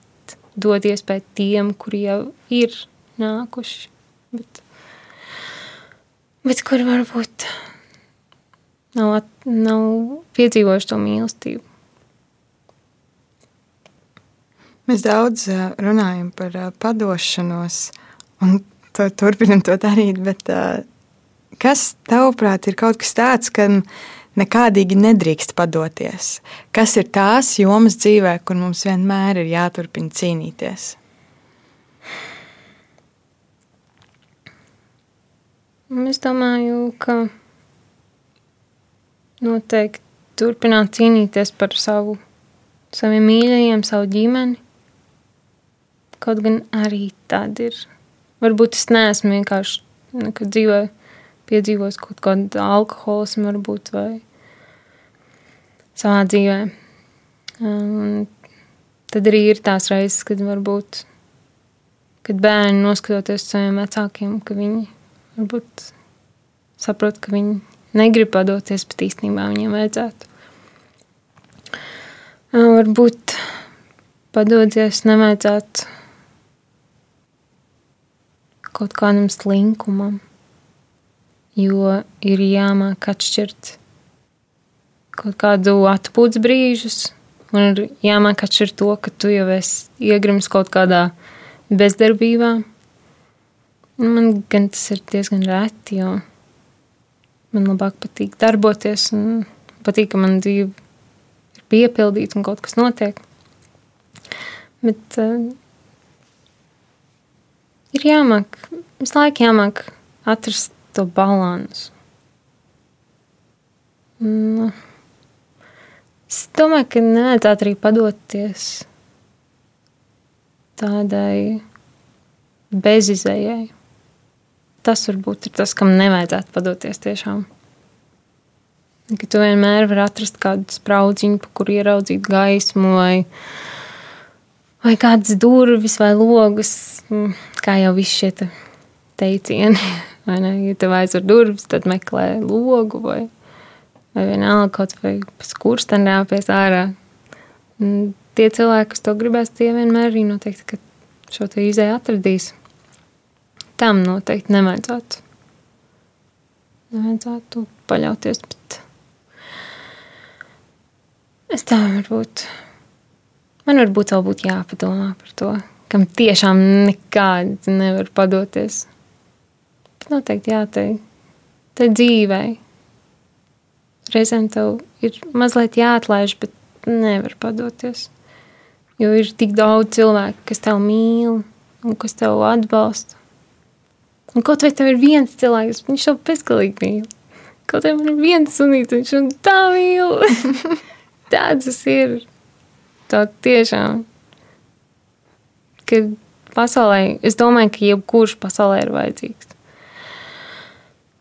dod iespēju tiem, kuri jau ir nākuši. Bet, bet kur varbūt nav, at, nav piedzīvojuši to mīlestību. Mēs daudz uh, runājam par uh, padošanos, un to, turpinam to darīt. Bet, kas tavuprāt ir kaut kas tāds, kam nekādīgi nedrīkst padoties? Kas ir tās jomas dzīvē, kur mums vienmēr ir jāturpina cīnīties? Es domāju, ka noteikti turpināt cīnīties par savu, saviem mīļajiem, savu ģimeni. Kaut gan arī tāda ir Varbūt es neesmu vienkārši nekad dzīvē piedzīvojis kaut kādu alkoholismu, varbūt, vai savā dzīvē. Un tad arī ir tās reizes, kad varbūt, kad bērni noskatoties saviem vecākiem, ka viņi varbūt saprot, ka viņi negrib padoties, bet īstenībā viņiem vajadzētu. Varbūt padoties nevajadzētu kaut kādam slinkumam, jo ir jāmāk atšķirt kaut kādu atpūtas brīžus, un ir jāmāk atšķirt to, ka tu jau esi iegrimis kaut kādā bezdarbībā, Man gan tas ir diezgan reti, jo man labāk patīk darboties un patīk, ka man dzīve ir piepildīta un kaut kas notiek. Bet uh, ir jāmāk, visu laiku jāmāk atrast to balansu. Nu, es domāju, ka nevajadzētu arī padoties tādai bezizējai. Tas varbūt ir tas, kam nevajadzētu padoties tiešām. Ka tu vienmēr vari atrast kādu spraudziņu, pa kuru ieraudzīt gaismu, vai, vai kādas durvis, vai logus, mm, kā jau viss šie te teicieni. Vai ne? Ja tev aizver durvis, tad meklē logu vai, vai vienalga kaut vai pa skursteni rāpies ārā. Un tie cilvēki, kas to gribēs, tie vienmēr arī noteikti šo te izēju atradīs. Tam noteikti nevajadzētu. Nevajadzētu paļauties, bet es tā varbūt. Man varbūt vēl būtu jāpadomā par to, kam tiešām nekādi nevar padoties noteikti jāteikt, tai dzīvei. Reizēm tev ir mazliet jāatlaiž, bet nevar padoties. Jo ir tik daudz cilvēku, kas tev mīl un kas tev atbalsta. Un kaut vai tev ir viens cilvēks, viņš tev bezgalīgi mīl. Kaut vai man ir viens sunīts, viņš man tā mīl. Tāds tas ir. Tā tiešām. Kad pasaulē, es domāju, ka jebkurš pasaulē ir vajadzīgs.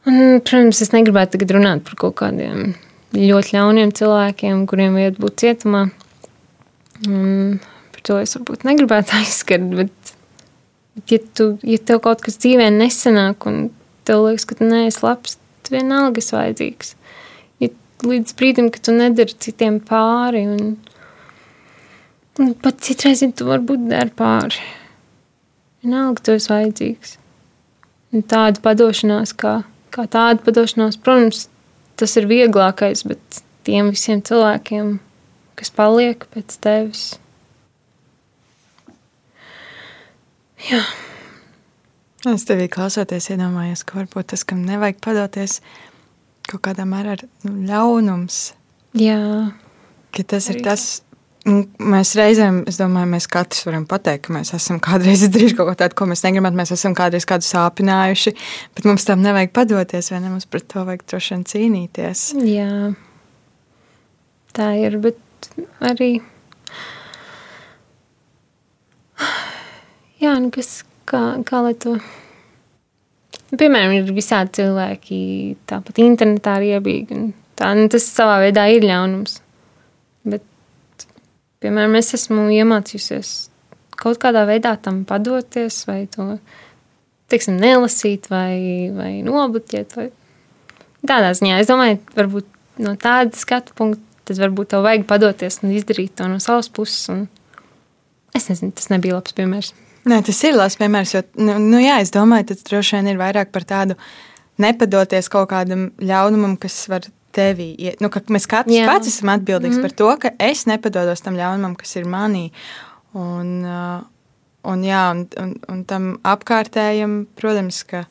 Un, protams, es negribētu tagad runāt par kaut kādiem ļoti ļauniem cilvēkiem, kuriem vajadzētu būt cietumā. Un par to es varbūt negribētu aizskart, bet, bet ja, tu, ja tev kaut kas dzīvē nesanāk un tev liekas, ka tu neesi labs, tad vienalga esi vajadzīgs. Ja līdz brīdim, kad tu nedari citiem pāri, un, un pat citreiz, ja tu varbūt dari pāri, vienalga tu esi vajadzīgs. Un tāda padošanās, kā kā tāda padošanās, protams, tas ir vieglākais, bet tiem visiem cilvēkiem, kas paliek pēc tevis. Jā. Es tevī klausoties, iedomājos, ka varbūt tas, kam nevajag padoties, kaut kādā mērā ir nu, ļaunums. Jā. Ka tas Arī. ir tas, mēs reizēm, es domāju, mēs katrs varam pateikt, ka mēs esam kādreiz izdarījuši kaut ko tādu, ko mēs negribam. Mēs esam kādreiz kādu sāpinājuši, bet mums tam nevajag padoties, vai ne? Mums pret to vajag droši vien cīnīties. Jā, tā ir, bet arī. Jā, nu kas, kā, kā lai to. Piemēram, ir visādi cilvēki, tāpat internetā ir iebīgi. Tā, nu, tas savā veidā ir ļaunums. Bet Piemēram, es esmu iemācījusies kaut kādā veidā tam padoties, vai to teiksim, nelasīt, vai, vai nobloķēt. Vai... Tādā ziņā es domāju, varbūt no tāda skatu punkta, tad varbūt tev vajag padoties un izdarīt to no savas puses. Un... Es nezinu, tas nebija labs piemērs. Nē, tas ir labs piemērs, jo, nu, nu jā, es domāju, tas droši vien ir vairāk par tādu nepadoties kaut kādam ļaunumam, kas var tevī. Nu, mēs katrs Jā. pats esam atbildīgs mm. par to, ka es nepadodos tam ļaunumam, kas ir manī. Un, uh, un, jā, un, un, un tam apkārtējam, protams, ka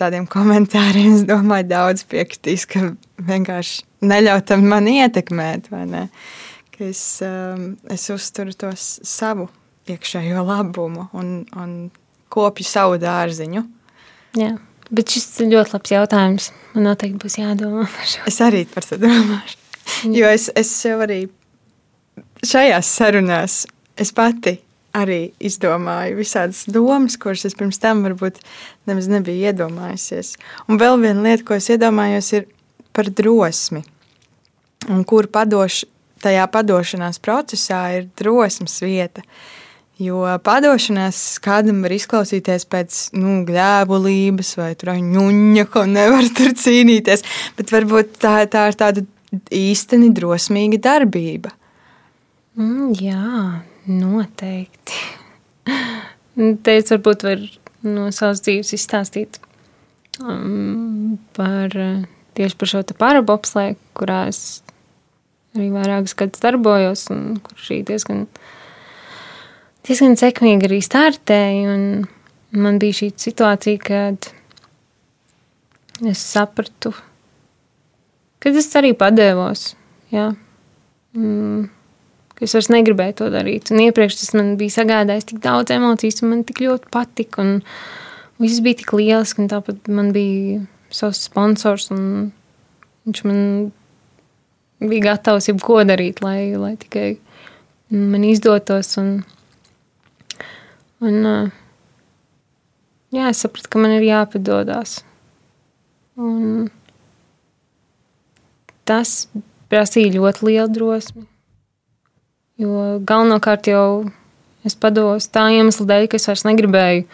tādiem komentāriem, es domāju, daudz piekritīs, ka vienkārši neļaut tam man ietekmēt, vai ne? Ka es, um, es uzturu to savu iekšējo labumu un, un kopju savu dārziņu. Jā. Bet šis ir ļoti labs jautājums. Man noteikti būs jādomā par šo. Es arī par to domāšu. Jo es, es jau arī šajās sarunās es pati arī izdomāju visādas domas, kuras es pirms tam varbūt nemaz nebiju iedomājusies. Un vēl viena lieta, ko es iedomājos, ir par drosmi. Un kur padoš, tajā padošanās procesā ir drosmes vieta. Uh, Jo padošanās kādam var izklausīties pēc nu, gļēvulības vai ņuņa, ko nevar tur cīnīties, bet varbūt tā, tā ir tāda īsteni drosmīga darbība. Mm, jā, noteikti. Teic, varbūt var no savas dzīves izstāstīt um, par tieši par šo parabopslēgu, kurā es arī vairākus gadus darbojos un kur šī diezgan diezgan sekmīgi arī startēju. Man bija šī situācija, kad es sapratu, kad es arī padevos. Jā. Mm, es vairs negribēju to darīt. Un iepriekš tas man bija sagādājis tik daudz emociju, un man tik ļoti patika. Un viss bija tik lieliski, un tāpat man bija savs sponsors, un viņš man bija gatavs jebko darīt, lai, lai tikai man izdotos. Un, un, jā, es sapratu, ka man ir jāpadodas. Un tas prasīja ļoti lielu drosmi. Jo galvenokārt jau es pados tā iemesla dēļ, ka es vairs negribēju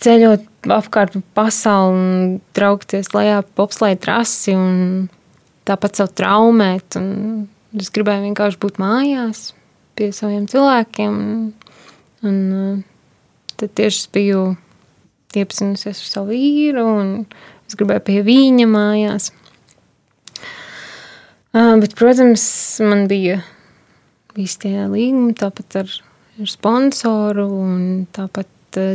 ceļot apkārt pasauli un traukties lejā popslēju trasi un tāpat sev traumēt. Un es gribēju vienkārši būt mājās pie saviem cilvēkiem. Un, un tad tieši es biju iepazinusies ar savu vīru un es gribēju pie viņa mājās. Bet, protams, man bija visi tie līgumi, tāpat ar, ar sponsoru, un tāpat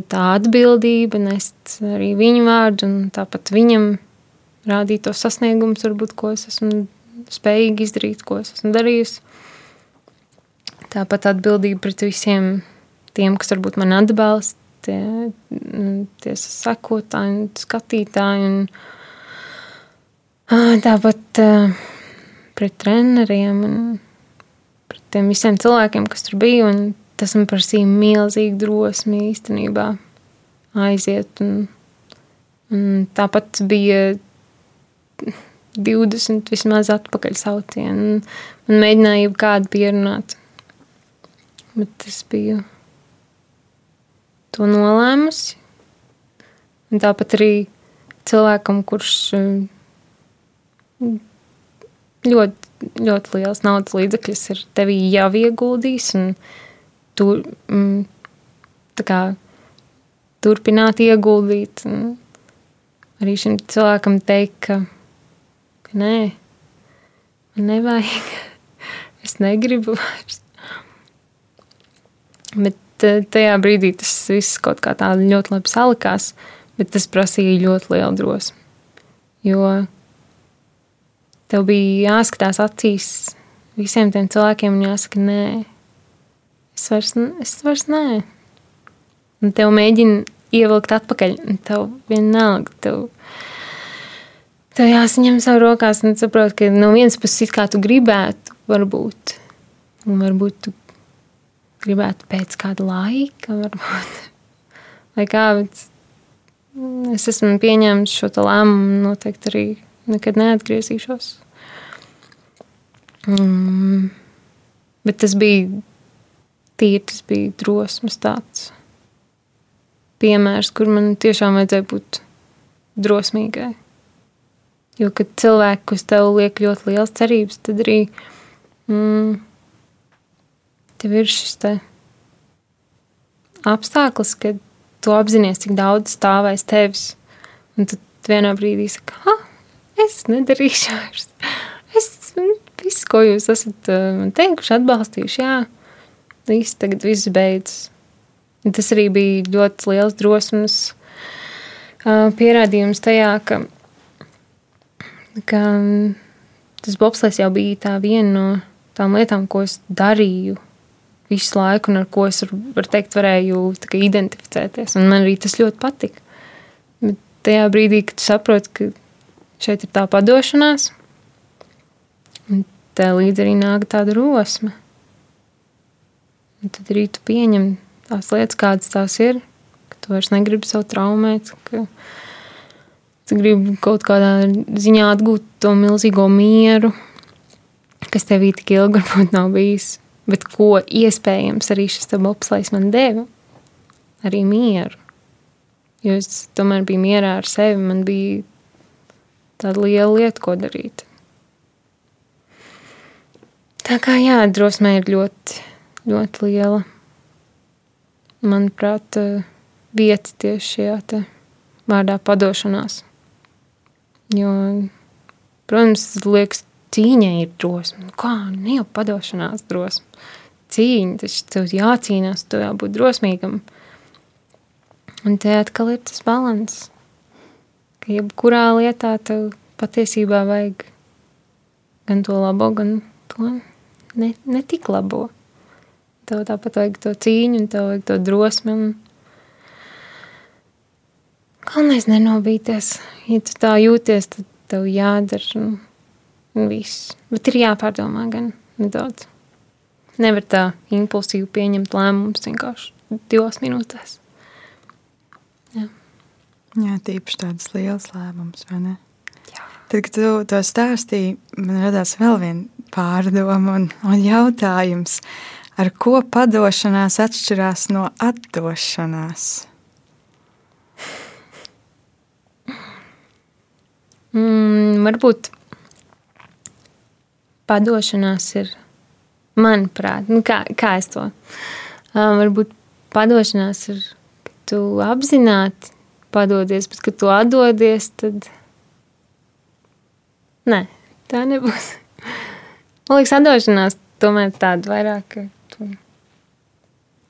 tā atbildība nest arī viņu vārdu, un tāpat viņam rādīt tos sasniegumus, varbūt, ko es esmu spējīgi izdarīt, ko es esmu darījusi. Tāpat atbildība pret visiem tiem, kas varbūt man atbalsta, tie, tie sekotāji, skatītāji. Un, tāpat pret treneriem un pret tiem visiem cilvēkiem, kas tur bija. Tas man prasīja milzīgu drosmi īstenībā aiziet. Un, un tāpat bija 20 vismaz atpakaļ saucienu. Man mēģināja kādu pierunāt. Bet es biju to nolēmusi. Un tāpat arī cilvēkam, kurš ļoti, ļoti liels naudas līdzekļus ir tevī jau ieguldījis. Tur, mm, kā, turpināt ieguldīt. Arī šim cilvēkam teikt, ka, ka nē, man nevajag, es negribu vairs. Bet eh, tajā brīdī tas viss kaut kā tā ļoti labi salikās, bet tas prasīja ļoti lielu drosmi. Jo tev bija jāskatās acīs visiem tiem cilvēkiem un jāsaka, nē, es vairs, es vairs nē. Un tev mēģina ievilkt atpakaļ, un tev vienalga. Tev, tev jāsaņem savu rokās un saprot, ka no vienas puses it kā tu gribētu, varbūt, un varbūt tu gribētu pēc kāda laika, varbūt. Vai kā, bet es esmu pieņēmis šo lēmumu, noteikti arī nekad neatgriezīšos. Mm. Bet tas bija tīri, tas bija drosmes tāds piemērs, kur man tiešām vajadzēja būt drosmīgai. Jo, kad cilvēki uz tevi liek ļoti liels cerības, tad arī mm, tev ir šis te apstākļus, kad tu apzinājies, cik daudz stāv aiz tevis. Un tad vienā brīdī saka, ah, es nedarīšu vairs. Es viss, ko jūs esat eh, man teikuši, atbalstījuši, jā, viss tagad viss beidzas. Tas arī bija ļoti liels drosmes uh, pierādījums tajā, ka, ka tas bobslēgs jau bija tā viena no tām lietām, ko es darīju visu laiku, un ar ko es var teikt, varēju kā, identificēties. Un man arī tas ļoti patika. Bet tajā brīdī, kad tu saproti, ka šeit ir tā padošanās, tā līdzi arī nāk tāda rosme. Un tad arī tu pieņem tās lietas, kādas tās ir, ka tu vairs negribi sev traumēt, ka tu gribi kaut kādā ziņā atgūt to milzīgo mieru, kas tevī tik ilgi varbūt nav bijis, bet ko iespējams arī šis bobslēgs man deva, arī mieru. Jo es tomēr biju mierā ar sevi, man bija tāda liela lieta, ko darīt. Tā kā jā, drosme ir ļoti, ļoti liela. Manuprāt, vieta tieši šajā vārdā padošanās. Jo, protams, liekas, cīņai ir drosme. Nu kā ne jau padošanās drosme? Cīņa, tas tev jācīnās, tev jābūt drosmīgam. Un te atkal ir tas balans, ka jebkurā lietā tev patiesībā vajag gan to labo, gan to ne, ne tik labo. Tev tāpat vajag to cīņu, un tev vajag to drosmi. Un... Galvenais nenobīties. Ja tu tā jūties, tad tev jādara un, un viss. Bet ir jāpārdomā gan nedaudz. Nevar tā impulsīvi pieņemt lēmumus vienkārši divās minūtēs. Jā, Jā tīpaši tādas liels lēmums, vai ne? Jā. Tad, kad tu to stāstīji, man radās vēl viena pārdoma un, un jautājums, ar ko padošanās atšķirās no atdošanās? Mm, varbūt padošanās ir, manuprāt, nu kā, kā es to um, varbūt padošanās ir, ka tu apzināti padodies, bet kad tu atdodies, tad nē, tā nebūs. Man liekas, atdošanās tomēr tāda vairāk, ka tu,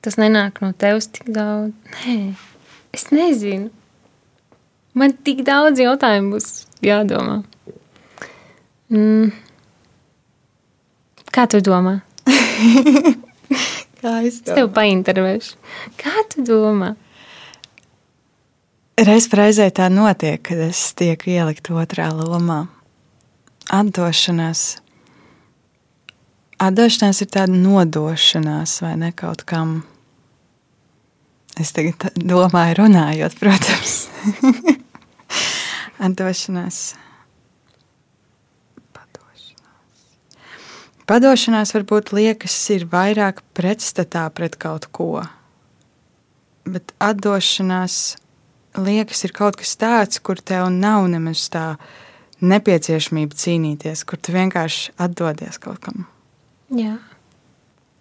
tas nenāk no tevis tik daudz. Nē, es nezinu. Man tik daudz jautājumu būs jādomā. Mm. Kā tu domā? Kā es, es tev paintervēšu. Kā tu domā? Reiz reizē tā notiek, kad es tieku ielikt otrā lomā. Atdošanās. Atdošanās ir tāda nodošanās vai ne kaut kam. Es tagad domāju, runājot, protams. Atdošanās. Padošanās. Padošanās varbūt liekas, ir vairāk pretstatā pret kaut ko. Bet atdošanās liekas, ir kaut kas tāds, kur tev nav nemaz tā nepieciešamība cīnīties, kur tu vienkārši atdodies kaut kam. Jā.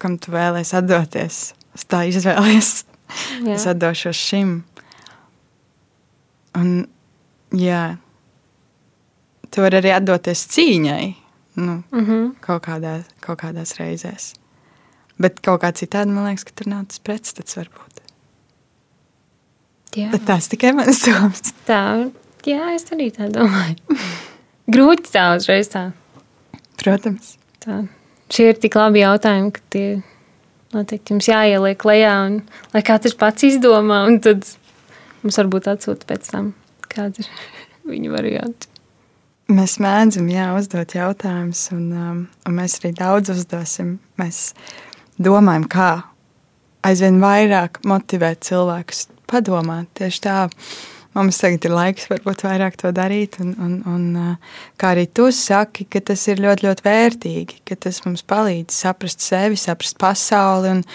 Kam tu vēlēsies atdoties? Es tā izvēlējos. Es atdošos šim. Un Jā. Tu vari arī atdoties cīņai nu, Mm -hmm. kaut, kādā, kaut kādās reizēs. Bet kaut kā citādi man liekas, ka tur nav tas pretstats varbūt. Jā. Bet tas tikai manas domas. Tā, jā, es arī tā domāju. Grūti tā uzreiz tā. Protams. tā. Šie ir tik labi jautājumi, ka tie noteikti jums jāieliek lejā, un lai katrs pats izdomā, un tad mums varbūt atsūta pēc tam, kāda ir viņa varianti. Mēs mēdzam jā, uzdot jautājumus, un, um, un mēs arī daudz uzdosim. Mēs domājam, kā aizvien vairāk motivēt cilvēkus padomāt. Tieši tā, mums tagad ir laiks varbūt vairāk to darīt, un, un, un uh, kā arī tu saki, ka tas ir ļoti, ļoti vērtīgi, ka tas mums palīdz saprast sevi, saprast pasauli un,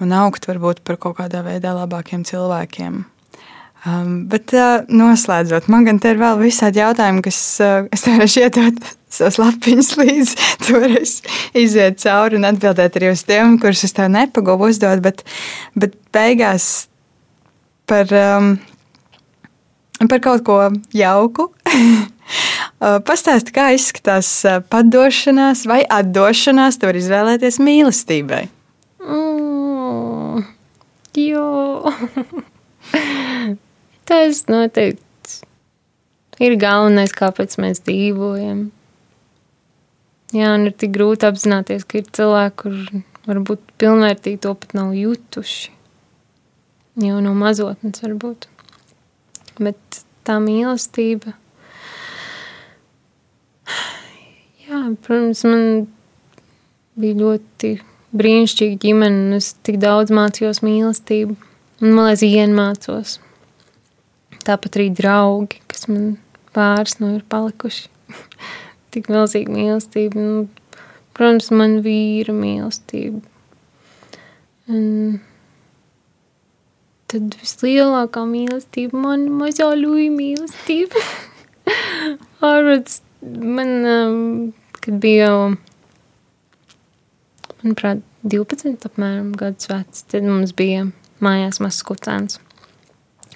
un augt varbūt par kaut kādā veidā labākiem cilvēkiem. Um, bet uh, noslēdzot, man gan te ir vēl visādi jautājumi, kas uh, es varēšu iedot savus lapiņus līdzi. Tu varēsi iziet cauri un atbildēt arī uz tiem, kurus es tev nepagūvu uzdot. Bet, bet beigās par, um, par kaut ko jauku. Uh, Pastāsti, kā izskatās uh, padošanās vai atdošanās. Tu vari izvēlēties mīlestībai. Mm, jo. Tas noteikti ir galvenais, kāpēc mēs dzīvojam. Jā, un ir tik grūti apzināties, ka ir cilvēki, kur varbūt pilnvērtīgi to pat nav jutuši. Jau no mazotnes varbūt. Bet tā mīlestība. Jā, protams, man bija ļoti brīnišķīga ģimene, es tik daudz mācījos mīlestību. Un man liekas, iemācos. Tāpat arī draugi, kas man pāris no ir palikuši. tik milzīga mīlestība. Un, protams, man vīra mīlestība. Un tad vislielākā mīlestība man mazā ļuja mīlestība. Ārvats, man, um, kad bija manuprāt, 12 apmēram gadus vecs, tad mums bija mājās mazs kucēns.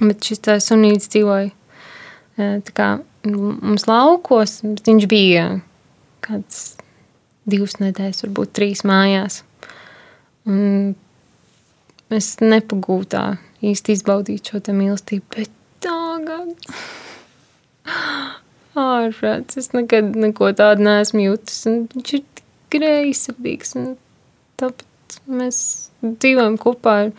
Bet šis tā sunīts dzīvoja tā kā mums laukos, viņš bija kāds divas nedēļas, varbūt trīs mājās. Un es nepagūtu tā īsti izbaudīt šo mīlestību. Bet tagad, ārprāts, es nekad neko tādu neesmu jutis. Viņš ir greizsirdīgs. Tāpēc mēs dzīvojam kopā. Ar,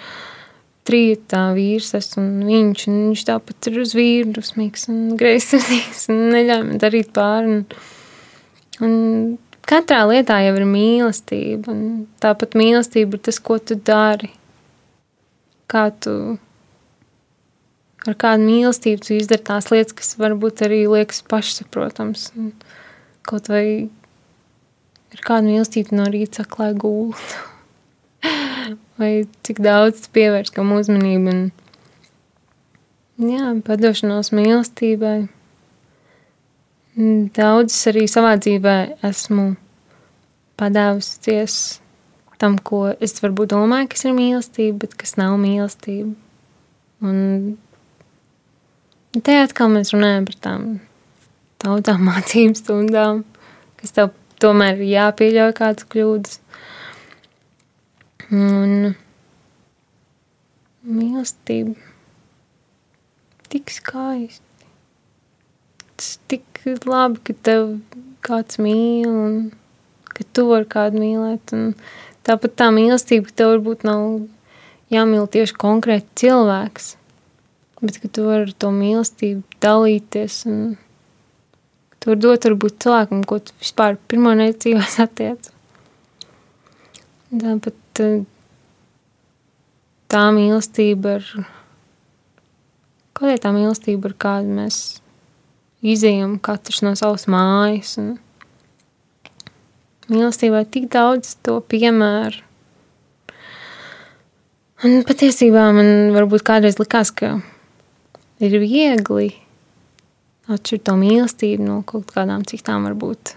trijotā vīrs esmu un viņš, un viņš tāpat ir uz vīru dusmīgs un greizsirdīgs un neļauj man darīt pāri. Un, un katrā lietā jau ir mīlestība, un tāpat mīlestība ir tas, ko tu dari. Kā tu ar kādu mīlestību tu izdari tās lietas, kas varbūt arī liekas pašsaprotams. Un kaut vai ar kādu mīlestību no rīta saklē gultu vai cik daudz pievērst kam uzmanību. Un, jā, padošanos mīlestībai. Daudzas arī savā dzīvē esmu padevusies tam, ko es varbūt domāju, kas ir mīlestība, bet kas nav mīlestība. Un te atkal mēs runājam par tām tautām mācību stundām, kas tev tomēr ir jāpieļauj kādas kļūdas. Un mīlestība tik skaisti. Tas tik labi, ka tev kāds mīl un ka tu vari kādu mīlēt. Un tāpat tā mīlestība, ka tev varbūt nav jāmīl tieši konkrēti cilvēks, bet ka tu vari ar to mīlestību dalīties un tu vari dot varbūt cilvēkam, ko tu vispār pirmo reizi dzīvē satiec. Tāpat tā mīlestība ir. Kāda ir tā mīlestība, ar kādu mēs izējām katrs no savas mājas? Mīlestībā ir tik daudz to piemēru. Un patiesībā man varbūt kādreiz likās, ka ir viegli atšķirt to mīlestību no kaut kādām citām, varbūt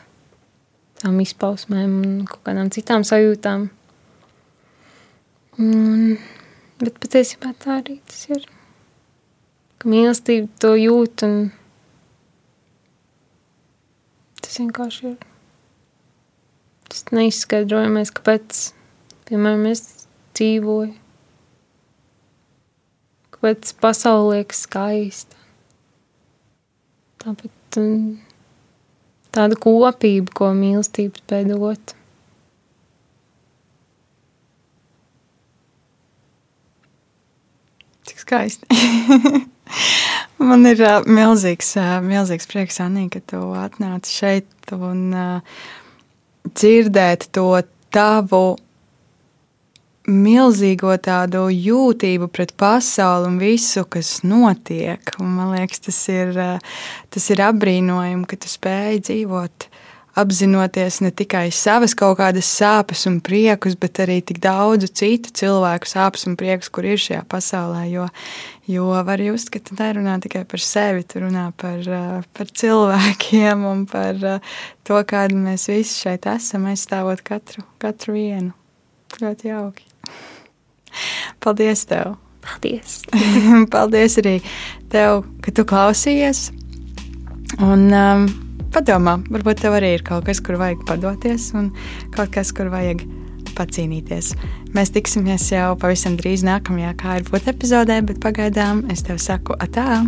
tām izpausmēm un kaut kādām citām sajūtām. Un, bet patiesībā tā arī tas ir. Ka mīlestība to jūt un tas vienkārši ir. Tas neizskaidrojamais, kāpēc, piemēram, es dzīvoju. Kāpēc pasaule liekas skaista. Tāpat tāda kopība, ko mīlestība spēj dot. Skaisti. Man ir uh, milzīgs, uh, milzīgs prieks, Anī, ka tu atnāci šeit un uh, dzirdēt to tavu milzīgo tādu jūtību pret pasauli un visu, kas notiek. Un man liekas, tas ir, tas ir apbrīnojami, ka tu spēj dzīvot apzinoties ne tikai savas kaut kādas sāpes un priekus, bet arī tik daudzu citu cilvēku sāpes un priekus, kur ir šajā pasaulē. Jo, jo var just, ka tu nerunā tikai par sevi, tu runā par, par cilvēkiem un par to, kāda mēs visi šeit esam, aizstāvot katru, katru vienu. Ļoti jauki. Paldies tev! Paldies! Paldies arī tev, ka tu klausījies. Un, um, padomā, varbūt tev arī ir kaut kas, kur vajag padoties, un kaut kas, kur vajag pacīnīties. Mēs tiksimies jau pavisam drīz nākamajā kā ir būt epizodē, bet pagaidām es tev saku atā!